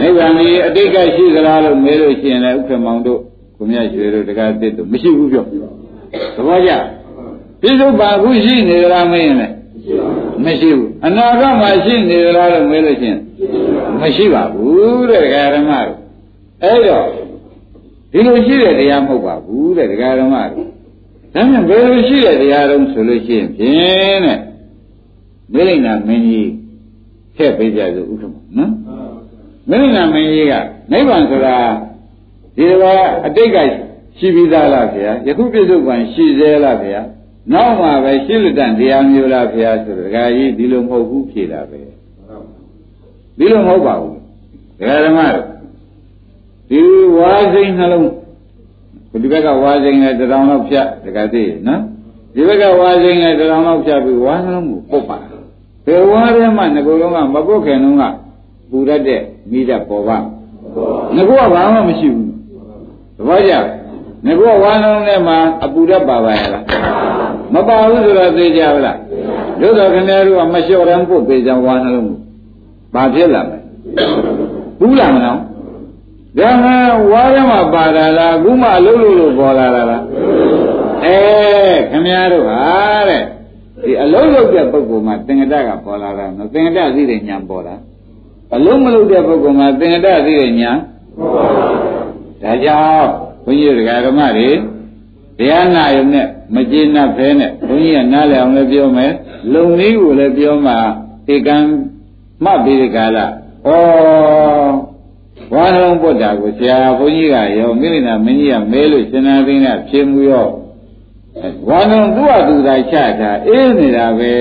နိဗ္ဗာန်ကြီးအတိတ်ကရှိသလားလို့မေးလို့ရှိရင်လည်းဥက္ကမောင်တို့ကိုမြတ်ရွှေတို့တကားတစ်တို့မရှိဘူးပြောသဘောကျပြစ္ဆုတ်ပံအခုရှိနေသလားမင်းလည်းမရှိဘူးအနာဂတ်မှာရှိနေသလားလို့မေးလို့ရှိရင်မရှိပါဘူးတဲ့ဒကာဓမ္မတို့အဲ့တော့ဒီလိုရှိတဲ့တရားမဟုတ်ပါဘူးတဲ့ဒကာဓမ္မတို့ဒါမှဘယ်လိုရှိတဲ့တရားတုံးဆိုလို့ရှိရင်ဖြင့်တဲ့မိလိန်နာမင်းကြီးထည့်ပေးကြစို့ဥက္ကမနော် မိလိန်နာမင်းကြီးကနိဗ္ဗာန်ဆိုတာဒီတော့အတိတ်ကရှိပြီးသားလားဗျာယခုပြစ္ဆုတ်ကံရှိသေးလားဗျာနောက်မှပဲရှိလတန်တရားမျိုးလားဗျာဆိုတော့ဒကာကြီးဒီလိုမဟုတ်ဘူးဖြေတာပဲဒီလိုမဟုတ်ပါဘူးဒကာဓမ္မတို့ဒီဝါစိန်နှလုံးဒီဘက်ကဝါစိန်နဲ့တရောင်လောက်ဖြတ်ဒကာသိနော်ဒီဘက်ကဝါစိန်နဲ့တရောင်လောက်ဖြတ်ပြီးဝါနှလုံးကိုပုတ်ပါဘယ်ဝါထဲမှာငကိုယ်လုံးကမပုတ်ခင်လုံးက ပူရတဲ့မိတတ်ပေါ်ပါငကိုကဘာမှမရှိဘူးသဘောကျငကိုဝါနှလုံးထဲမှာအပူရပါပါရဲ့လားမပါဘူးဆိုတော့သိကြပါလားတို့တော်ခင်ဗျားတို့ကမလျှော်ရန်ဖို့ပေးကြဝါနှလုံးဘာဖြစ်လာမလဲဘူးလာမလားဒါမှဝါရမပါတာလားအခုမှအလုံးလို့လို့ပေါ်လာတာလားအဲခင်ဗျားတို့ဟာတဲ့ဒဒီအလုံးလုံးတဲ့ပုဂ္ဂိုလ်မှာသင်္ကတကပေါ်လာတာနော်သင်္ကတသိတဲ့ဉာဏ်ပေါ်တာ အလုံးမလုံးတဲ့ပုဂ္ဂိုလ်မှာသင်္ကတသိတဲ့ဉာဏ်ဒါကြောင့်ဘုန်းကြီးတို့ဓမ္မတွေတရားနာရုံနဲ့မကျေနပ်ဖဲနဲ့ဘုန်းကြီးကနားလည်အောင်လည်းပြောမယ်လုံနည်းကိုလည်းပြောမှဧကံမှတ်ပြီးဒီကလာဩဝါလုံးပုဒ်တာကိုဆရာဘုန်းကြီးကရောမိရိနာမင်းကြီးကမဲလို့ရှင်နာသိန်းကဖြေမှုရောဝါလုံးသူ့အတူသာချတာအေးနေတာပဲ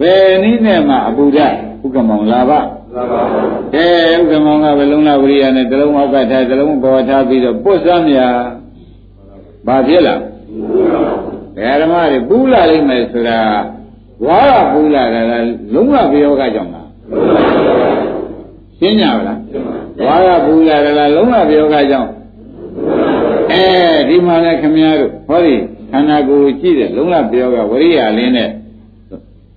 ဘယ်နည်းနဲ့မှအပူဓာဥက္ကမောင်လာပါ ကဲဥက္ကမောင်ကဘယ်လုံးလာဝရိယနဲ့တလုံးအောက်ကထားတလုံးပေါ်ထားပြီးတော့ပုတ်စမ်းမြာဘာဖြစ်လားဓမ္မတွေပူလာလိမ့်မယ်ဆိုတာဝါရပူလာတာကလုံးဝပြောကကြောင့်လားရှင်းကြပါလားဝါရပူလာတာကလုံးဝပြောကကြောင့်အဲဒီမှာလည်းခမည်းတော်ဟောဒီခန္ဓာကိုယ်ကြည့်တဲ့လုံးဝပြောကဝရိယလင်းတဲ့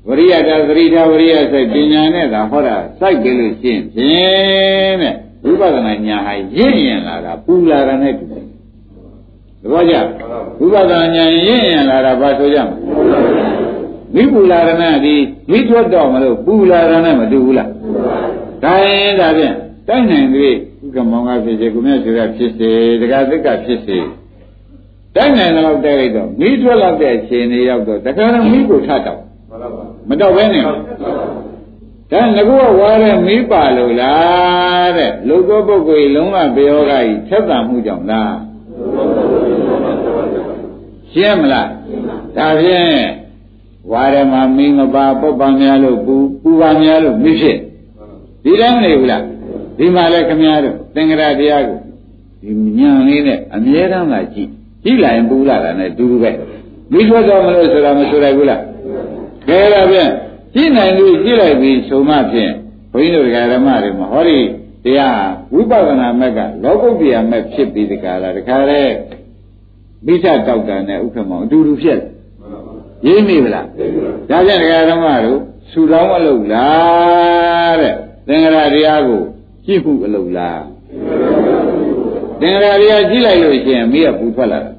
ဝရိယတာသတိထားဝရိယစိတ်ပညာနဲ့သာဟောတာစိုက်ပြီးလို့ရှင်းဖြင့်တဲ့ဝိပဿနာညာဟာရင့်ရင်လာတာပူလာတာနဲ့တူတယ်သဘောကျဝိပဿနာဉာဏ်ရင့်ရင်လာတာဘာဆိုကြမလဲမိပူလာရဏဒီမိထွက်တော့မလို့ပူလာရဏမတူဘူးလားဒါရင်ဒါဖြင့်တိုက်နိုင်ပြီဥက္ကမောင်ကဖြစ်စေကုမြတ်ဆွေကဖြစ်စေတက္ကသက်ကဖြစ်စေတိုက်နိုင်တော့တိုက်လိုက်တော့မိထွက်လောက်တဲ့အချိန်လေးရောက်တော့တခါတော့မိကိုထတော့မ တော့ဘဲနဲ့ဒါငကူကဝါတဲ့မိပါလို့လားတဲ့လူသောပုဂ္ဂိုလ်လုံးဝဘေယောဂကြီးဆက်တံမှုကြောင့်လားရှင်းမလားဒါဖြင့်ဝါရမမင်းမပါပုပ္ပံများလို့ပူပူပါများလို့မိဖြစ်ဒီတိုင်းမနေဘူးလားဒီမှာလဲခမည်းတော်သင်္ကရာတရားကိုဒီညံလေးနဲ့အမြဲတမ်းလာကြည့်ကြည့်လိုက်ရင်ပူလာတာနဲ့တူတူပဲမိထွက်တော်မလို့ဆိုတာမဆိုလိုက်ဘူးလား ကဲဒါဖြင့်ကြည့်နိုင်လို့ကြည့်လိုက်ပြီးဆိုမှဖြင့်ဘုန်းကြီးတို့ဓမ္မတွေမှာဟောဒီတရားဝိပဿနာမက်ကလောကုတ္တရာမက်ဖြစ်ပြီးဒီကလာတခါလဲမိစ္ဆတောက်တာနဲ့ဥက္ကမောင်အတူတူဖြစ်ရင်းမိဗလားဒါဖြင့်ဒကာဓမ္မတို့ဆူတောင်းအလုပ်လားတဲ့သင်္ဃာတရားကိုကြည့်ဖို့အလုပ်လားသင်္ဃာတရားကြည့်လိုက်လို့ရှိရင်မိကပူထွက်လာတယ်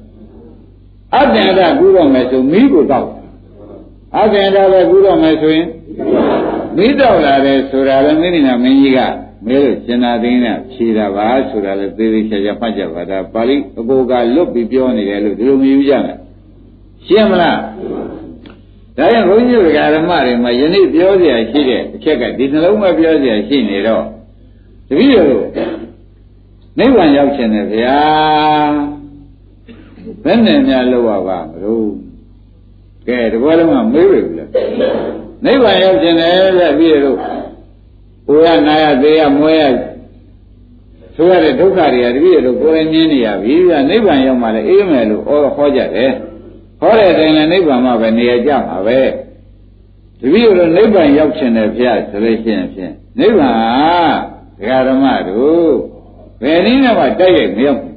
အတ္တန္တကူတော့မယ်ဆိုမိကိုတောက် အတ္တန္တပဲကူတော့မယ်ဆိုရင်မိတောက်လာတယ်ဆိုတာလည်းမိနိနာမင်းကြီးကမဲလို့ရှင်သာသိန်းနဲ့ဖြေတာပါဆိုတာလည်းသေသေးချာချာမှတ်ကြပါဒါပါဠိအကိုကလွတ်ပြီးပြောနေတယ်လို့ဒီလိုမယူကြနဲ့ရှင်းမလားဒါရင်ဘုန်းကြီးတို့ဓမ္မတွေမှာယနေ့ပြောเสียရှိတဲ့အချက်ကဒီနှလုံးမပြောเสียရှိနေတော့တပည့်တို့နိဗ္ဗာန်ရောက်ခြင်းနဲ့ဗျာဘယ်နဲ့များလောက်ရပါမလို့ ကဲတဘောလုံးကမေးပြီလားနိဗ္ဗာန်ရောက်ခြင်းနဲ့ဗျတပည့်တို့ဘုရားနာရသေးရမွဲရဆိုရတဲ့ဒုက္ခတွေကတပည့်တို့ကိုယ်ရင်းနေရပြီဗျာနိဗ္ဗာန်ရောက်မှလည်းအေးမယ်လို့ဟောကြတယ်ဟောတဲ့အတိုင်းလည်းနိဗ္ဗာန်မှာပဲနေရကြမှာပဲတပည့်တို့နိဗ္ဗာန်ရောက်ခြင်းနဲ့ဖျားဆိုလို့ရှိရင်ဖြင့်နိဗ္ဗာန်ဒကာဓမ္မတို့ဘယ်နည်းနဲ့မှတိုက်ရိုက်မရောက်ဘူး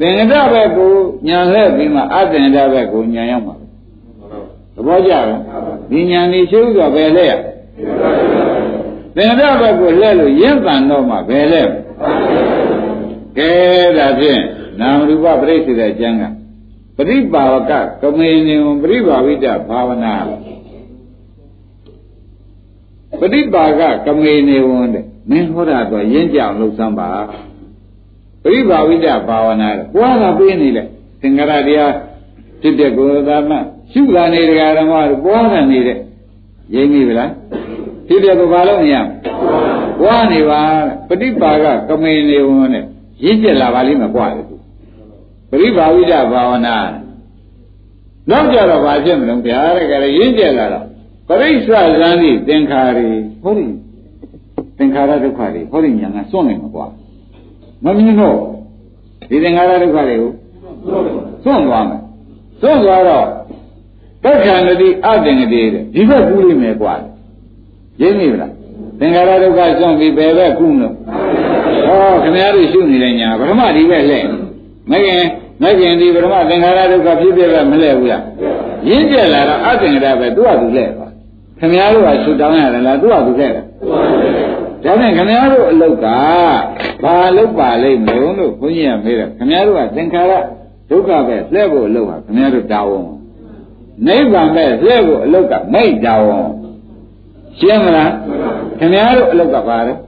သင်္ကတဘက်ကိုညာလှည့်ပြီးမှအသင်္ကတဘက်ကိုညာရောက်မှာသ ဘောကျလားဒီညာနေရှိဥစွာပဲလဲရသင်္ကတဘက်ကိုလှည့်လို့ရင့်တန်တော့မှပဲလဲကဲဒါဖြင့်နာမရူပပြိစ္ဆေတဲ့အကျမ်းကပရိပါဝကကမေနေဝပရိပါဝိတဘာဝနာပရိပါကကမေနေဝတဲ့မင်းဟောတာတော့ရင်းကြအောင်လုပ်စမ်းပါပရိပါဝိတဘာဝနာပွားတာပေးနေလေသင်္ကရတရားဖြစ်တဲ့ကိုယ်သာမ ရှုလာနေတရားဓမ္မတို့ပွားတာနေတဲ့ရင်းပြီလားဖြစ်တဲ့ကိုဘာလို့မရပွားနေပါပฏิပါကကမေနေဝနဲ့ရင်းကျက်လာပါလိမ့်မယ်ပွားတယ်ပရိပါဝိဒဘာဝနာနောက်ကြတော့ဘာဖြစ်မလို့ဗျာတဲ့ကလေးရင်းကျက်လာတော့ပရိစ္ဆဇန်ဒီသင်္ခါရီဟောဒီသင်္ခါရဒုက္ခတွေဟောဒီညာကစွန့်နေမှာကွာမမြင်တော့ဒီသင်္ခါရဒုက္ခတွေကိုစွန့်သွားမယ်စွန့်သွားတော့ တက္ခံတိအတင်တိတဲ့ဒီဘက်ကူးလိမ့်မယ်ကွာရင်းမိဗလားသင်္ခါရဒုက္ခစွန့်ပြီးဘယ်ဘက်ကူးမလို့ဟောခင်ဗျားတို့ရှုနေတဲ့ညာပထမဒီဘက်လှည့်မကင်မကင်ဒီပထမသင်္ခါရဒုက္ခဖြစ်ဖြစ်ပဲမလဲဘူးလားရင်းကျက်လာတော့အသင်္ခါရပဲသူ့ဟာသူလဲပါခင်ဗျားတို့ကဆူတောင်းရတယ်လားသူ့ဟာသူလဲတယ်ဒါနဲ့ခင်ဗျားတို့အလုတ်ကဘာလုတ်ပါလိမ့်မလို့လို့ဘုန်းကြီးကမေးတယ်ခင်ဗျားတို့ကသင်္ခါရဒုက္ခပဲလှဲ့ဖို့အလုတ်ဟာခင်ဗျားတို့တာဝန် နိဗ္ဗာန်ပဲလှည့်ဖို့အလုတ်ကမိတ်တာဝန်ရှင်းမလားခင်ဗျားတို့အလုတ်ကပါတော့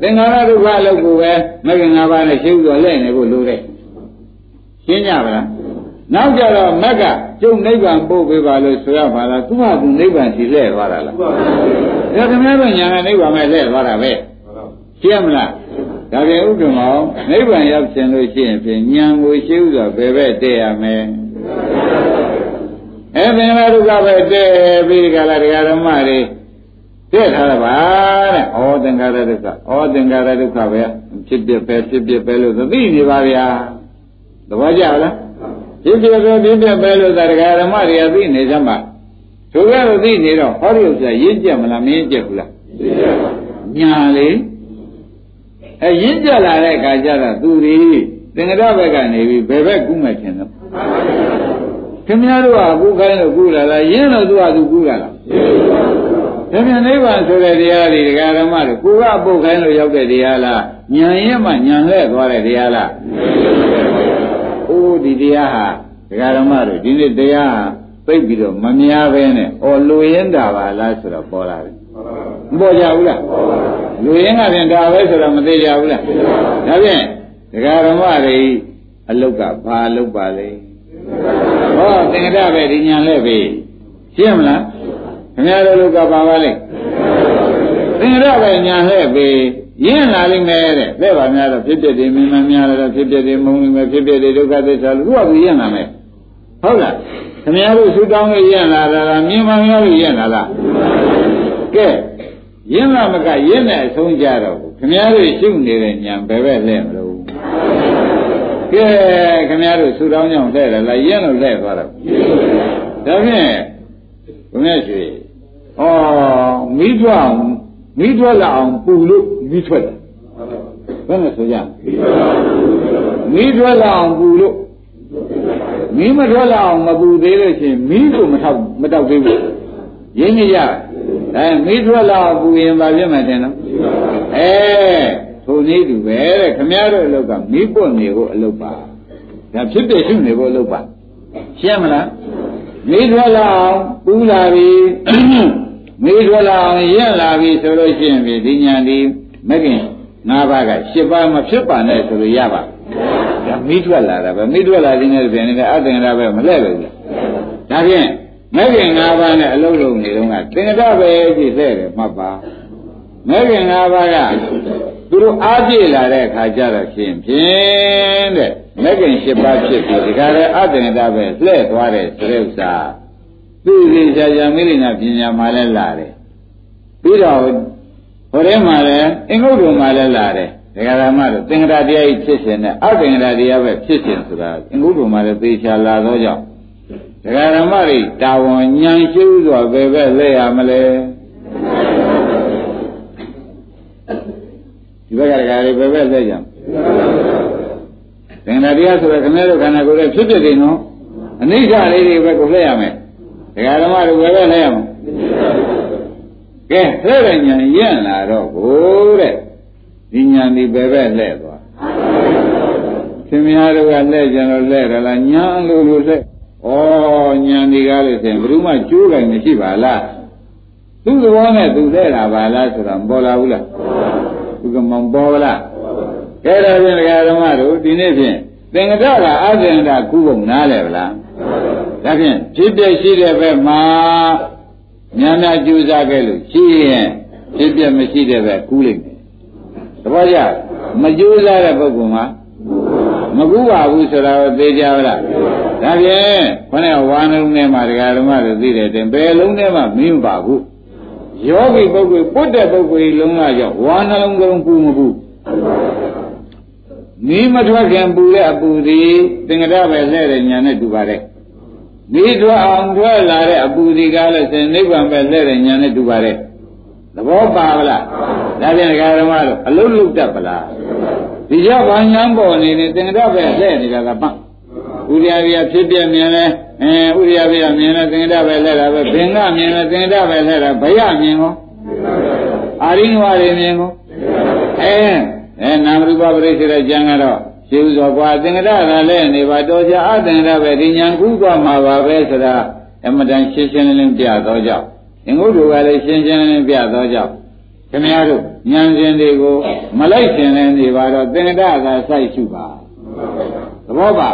သင်္ခါရဒုက္ခအလုတ်ကိုပဲမဂ္ဂင်၅ပါးနဲ့ရှင်းဥစွာလှည့်နေဖို့လိုတယ်ရှင်းကြပါလားနောက်ကြတော့မက်ကကျုပ်နိဗ္ဗာန်ပို့ပေးပါလို့ဆိုရပါလားသူ့ဟာသူနိဗ္ဗာန်စီလှည့်သွားတာလားဒါခင်ဗျားတို့ညာနဲ့နိဗ္ဗာန်ပဲလှည့်သွားတာပဲရှင်းမလားဒါပြန်ဥပ္ပမောနိဗ္ဗာန်ရောက်ခြင်းလို့ရှိရင်ဖြင့်ဉာဏ်ကိုရှင်းဥစွာဘယ်ဘက်တည့်ရမလဲ အဲသင်္ခါရဒုက္ခပဲတည့်ပြီးကြလားတရားဓမ္မတွေတည့်ထားတာပါတဲ့ဩသင်္ခါရဒုက္ခဩသင်္ခါရဒုက္ခပဲဖြစ်ဖြစ်ပဲဖြစ်ဖြစ်ပဲလို့သိနေပါဗျာသဘောကျလားဖြစ်ဖြစ်ပဲဖြစ်ဖြစ်ပဲလို့တရားဓမ္မတွေကသိနေကြမှာသူကလို့သိနေတော့ဟောဒီဥစ္စာရင့်ကြက်မလားမရင့်ကြက်ဘူးလားညာလေအဲရင့်ကြက်လာတဲ့အခါကျတော့သူဒီသင်္ကရဘက်ကနေပြီးဘယ်ဘက်ကူးမှထင်တော့ ခင်ဗျားတို့ကကူးခိုင်းလို့ကူးလာလားရင်းလို့သူကသူကူးလာလားဒါပြန်နိဗ္ဗာန်ဆိုတဲ့တရားတွေဒကာဓမ္မတွေကိုကပုတ်ခိုင်းလို့ရောက်တဲ့တရားလားဉာဏ်ရင်မှဉာဏ်လဲသွားတဲ့တရားလားအိုးဒီတရားဟာဒကာဓမ္မတို့ဒီနေ့တရားဟာသိပြီးတော့မများပဲနဲ့ဩလူရင်းတာပါလားဆိုတော့ပေါ်လာတယ်မပေါ်ကြဘူးလားလူရင်းကပြန်ဒါပဲဆိုတော့မသေးကြဘူးလားဒါဖြင့်ဒကာဓမ္မတွေအလုတ်ကဘာအလုတ်ပါလဲ ဟောသင်္ကတပဲဒီညာလဲပြီရှင်းမလားခင်ဗျားတို့လောကပါပါလေသင်္ကတပဲညာလဲပြီရင်းလာလိမ့်မယ်တဲ့လက်ပါများတော့ဖြစ်ဖြစ်ဒီမင်းမများတော့ဖြစ်ဖြစ်ဒီမုံလိမ့်မယ်ဖြစ်ဖြစ်ဒီဒုက္ခသစ္စာလို့သူကသူရင်းလာမယ်ဟုတ်လားခင်ဗျားတို့ဆူတောင်းလို့ရင်းလာတာလားမြင်မှန်များလို့ရင်းလာလားကဲရင်းလာမကရင်းတဲ့အဆုံးကြတော့ခင်ဗျားတို့ရှုနေတဲ့ညာဘယ်ဘက်လဲမလို့ ကဲခင်ဗျားတို့ဆူတောင်းကြောင့်လဲတယ်လားရင်းလို့လဲသွားတော့ဒါဖြင့်ဘုရားရှိဩမိထွအောင်မိထွက်လာအောင်ပူလို့မိထွက်တယ်ဘယ်နဲ့ဆိုကြမိထွက်လာအောင်ပူလို့မိမထွက်လာအောင်မပူသေးလို့ရှိရင်မိကိုမထောက်မတောက်သေးဘူးရင်းနေရအဲမိထွက်လာအောင်ပူရင်ဘာဖြစ်မှတင်တော့အဲ ထိုနည်းတူပဲတဲ့ခမည်းတော်အလုပ်ကမိပွတ်နေဖို့အလုပ်ပါဒါဖြစ်ဖြစ်ရှိနေဖို့အလုပ်ပါရှင်းမလားမိထွက်လာအောင်ပူလာပြီမိထွက်လာအောင်ရင့်လာပြီဆိုလို့ရှိရင်ဒီညာဒီမကင်၅ပါးက၈ပါးမဖြစ်ပါနဲ့ဆိုလို့ရပါဒါမိထွက်လာတာပဲမိထွက်လာခြင်းနဲ့ပြင်နေတဲ့အသင်္ကရပဲမလဲလို့ဒါဖြင့်မကင်၅ပါးနဲ့အလုံးလုံးနေတော့ကသင်္ကရပဲကြည့်တဲ့တယ်မှတ်ပါမကင်၅ပါးက သူတို့အားပြည့်လာတဲ့အခါကျတော့ရှင်ဖြင့်တဲ့မကင်၈ပါးဖြစ်ပြီးဒီကရဲအသင်္ကရပဲလှည့်သွားတဲ့ဆိုတဲ့ဥစ္စာသိသိချာချာမိလိနာပညာမှလည်းလာတယ်ပြီးတော့ဟိုထဲမှာလည်းအင်္ဂုတ္တမှာလည်းလာတယ်ဒကာရမတို့သင်္ကရာတရားကြီးဖြစ်ရှင်နဲ့အသင်္ကရာတရားပဲဖြစ်ရှင်ဆိုတာအင်္ဂုတ္တမှာလည်းသေချာလာသောကြောင့်ဒကာရမတွေတာဝန်ညံရှိဥစွာပဲပဲလဲရမလဲ ဒီဘက်ကဒကာတွေပဲပဲလဲကြသင်္ကရာတရားဆိုတော့ခင်ဗျားတို့ခန္ဓာကိုယ်ရဲ့ဖြစ်ဖြစ်နေနော်အနိစ္စလေးတွေပဲကိုလဲရမယ်ဒကာဓမ္မတို့ပဲပဲလဲရမယ်ကဲလှဲ့တဲ့ညာရင့်လာတော့ကိုတဲ့ဒီညာဒီပဲပဲလှဲ့သွားခင်ဗျားတို့ကလှဲ့ကြတော့လှဲ့ရလားညာလို့လို့လှဲ့ဩညာဒီကားလို့ဆိုရင်ဘယ်သူမှကျိုးကင်မရှိပါလားသူ့သဘောနဲ့သူလှဲ့တာပါလားဆိုတော့မပေါ်လာဘူးလား သူကမပေါ်လားကဲဒါဖြင့်ဒကာဓမ္မတို့ဒီနေ့ဖြင့်သင်္ကတကအသင်္ကတကုဘုံနားလဲဗလားဒါဖြင့်ဖြစ်ပြရှိတဲ့ဘက်မှာညာနာကြိုးစားခဲ့လို့ရှိရင်ဖြစ်ပြမရှိတဲ့ဘက်ကူးလိုက်တယ်သဘောကျမကြိုးစားတဲ့ပုဂ္ဂိုလ်မှာမကူပါဘူးဆိုတာကိုသိကြပါလားဒါဖြင့်ခொနဲ့ဝါနှလုံးထဲမှာဒကာဓမ္မတွေသိတယ်တင်ဘယ်လုံးထဲမှာမင်းပါဘူး ယောဂီပုဂ္ဂိုလ်ပုတ်တဲ့ပုဂ္ဂိုလ်လုံးကကြောင့်ဝါနှလုံးကလုံးပူမပူမီးမထွက်ခင်ပူတဲ့အပူဒီသင်္ကတပဲလဲတဲ့ညာနဲ့တူပါတယ်မီးထွက်အောင်ထွက်လာတဲ့အပူဒီကားလို့ဆိုရင်နိဗ္ဗာန်ပဲလဲတဲ့ညာနဲ့တူပါတယ်သဘောပါဗလားဒါပြန်ဒကာဓမ္မတို့အလုံးလုံးတတ်ပလားဒီကြောင့်ဘာညာပေါ်နေနေသင်္ကတပဲလဲနေတာကပတ်ဥရိယပြဖြစ်ပြမြင်လဲ အဲဥရိယပြမြင်လဲသင်္ကတပဲလဲတာပဲဘင်္ဂမြင်လဲသင်္ကတပဲလဲတာဘယမြင်ကောအာရိနဝတွေမြင်ကောအဲအဲနာမရူပပရိစ္ဆေတဲ့ကျမ်းကတော့ရှင်းဆိုကွာသင်္ကတကလည်းနေပါတော့ကြအသင်္ကတပဲဒီညာကူးသွားမှာပါပဲဆိုတာအမတန်ရှင်းရှင်းလင်းလင်းပြတော့ကြောင့်သင်္ကုတ္တကလည်းရှင်းရှင်းလင်းလင်းပြတော့ကြောင့်ခင်ဗျားတို့ဉာဏ်ရှင်တွေကိုမလိုက်ရှင်လည်းနေပါတော့သင်္ကတကစိုက်ရှုပါ သဘောပါ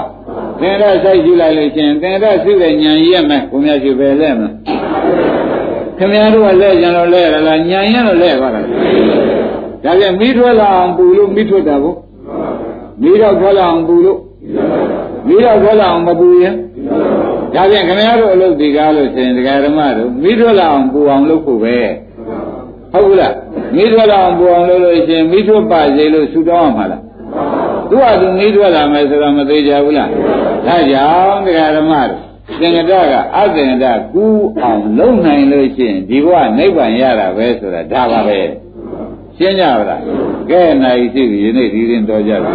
သင်္ကတစိုက်ရှုလိုက်လို့ရှင်သင်္ကတစုတဲ့ဉာဏ်ရည်မဲ့ကိုမြတ်ရှိပဲလဲမယ်ခင်ဗျားတို့ကလဲကြံလို့လဲရလားဉာဏ်ရလို့လဲပါလားဒါပြန်မိထွက်လာအောင်ပူလို့မိထွက်တာဘုမိတော့ထွက်လာအောင်ပူလို့မိတော့ထွက်လာအောင်မပူရင်ဒါပြန်ခင်ဗျားတို့အလုပ်ဒီကားလို့ဆိုရင်ဒကာဓမ္မတို့မိထွက်လာအောင်ပူအောင်လုပ်ဖို့ပဲဟုတ်ဘူးလားမိထွက်လာအောင်ပူအောင်လုပ်လို့ရှိရင်မိထွက်ပါစေလို့ဆူတောင်းရမှာလား သူကသူမိထွက်လာမယ်ဆိုတော့မသေးကြဘူးလားဒါကြောင့်ဒကာဓမ္မတို့သင်္ကတကအသင်္ကတကူးအောင်လုပ်နိုင်လို့ရှိရင်ဒီဘဝနိဗ္ဗာန်ရတာပဲဆိုတာဒါပါပဲရှင်းကြပါလားကဲနိုင်ရှိပြီယနေ့ဒီရင်တော်ကြပြီ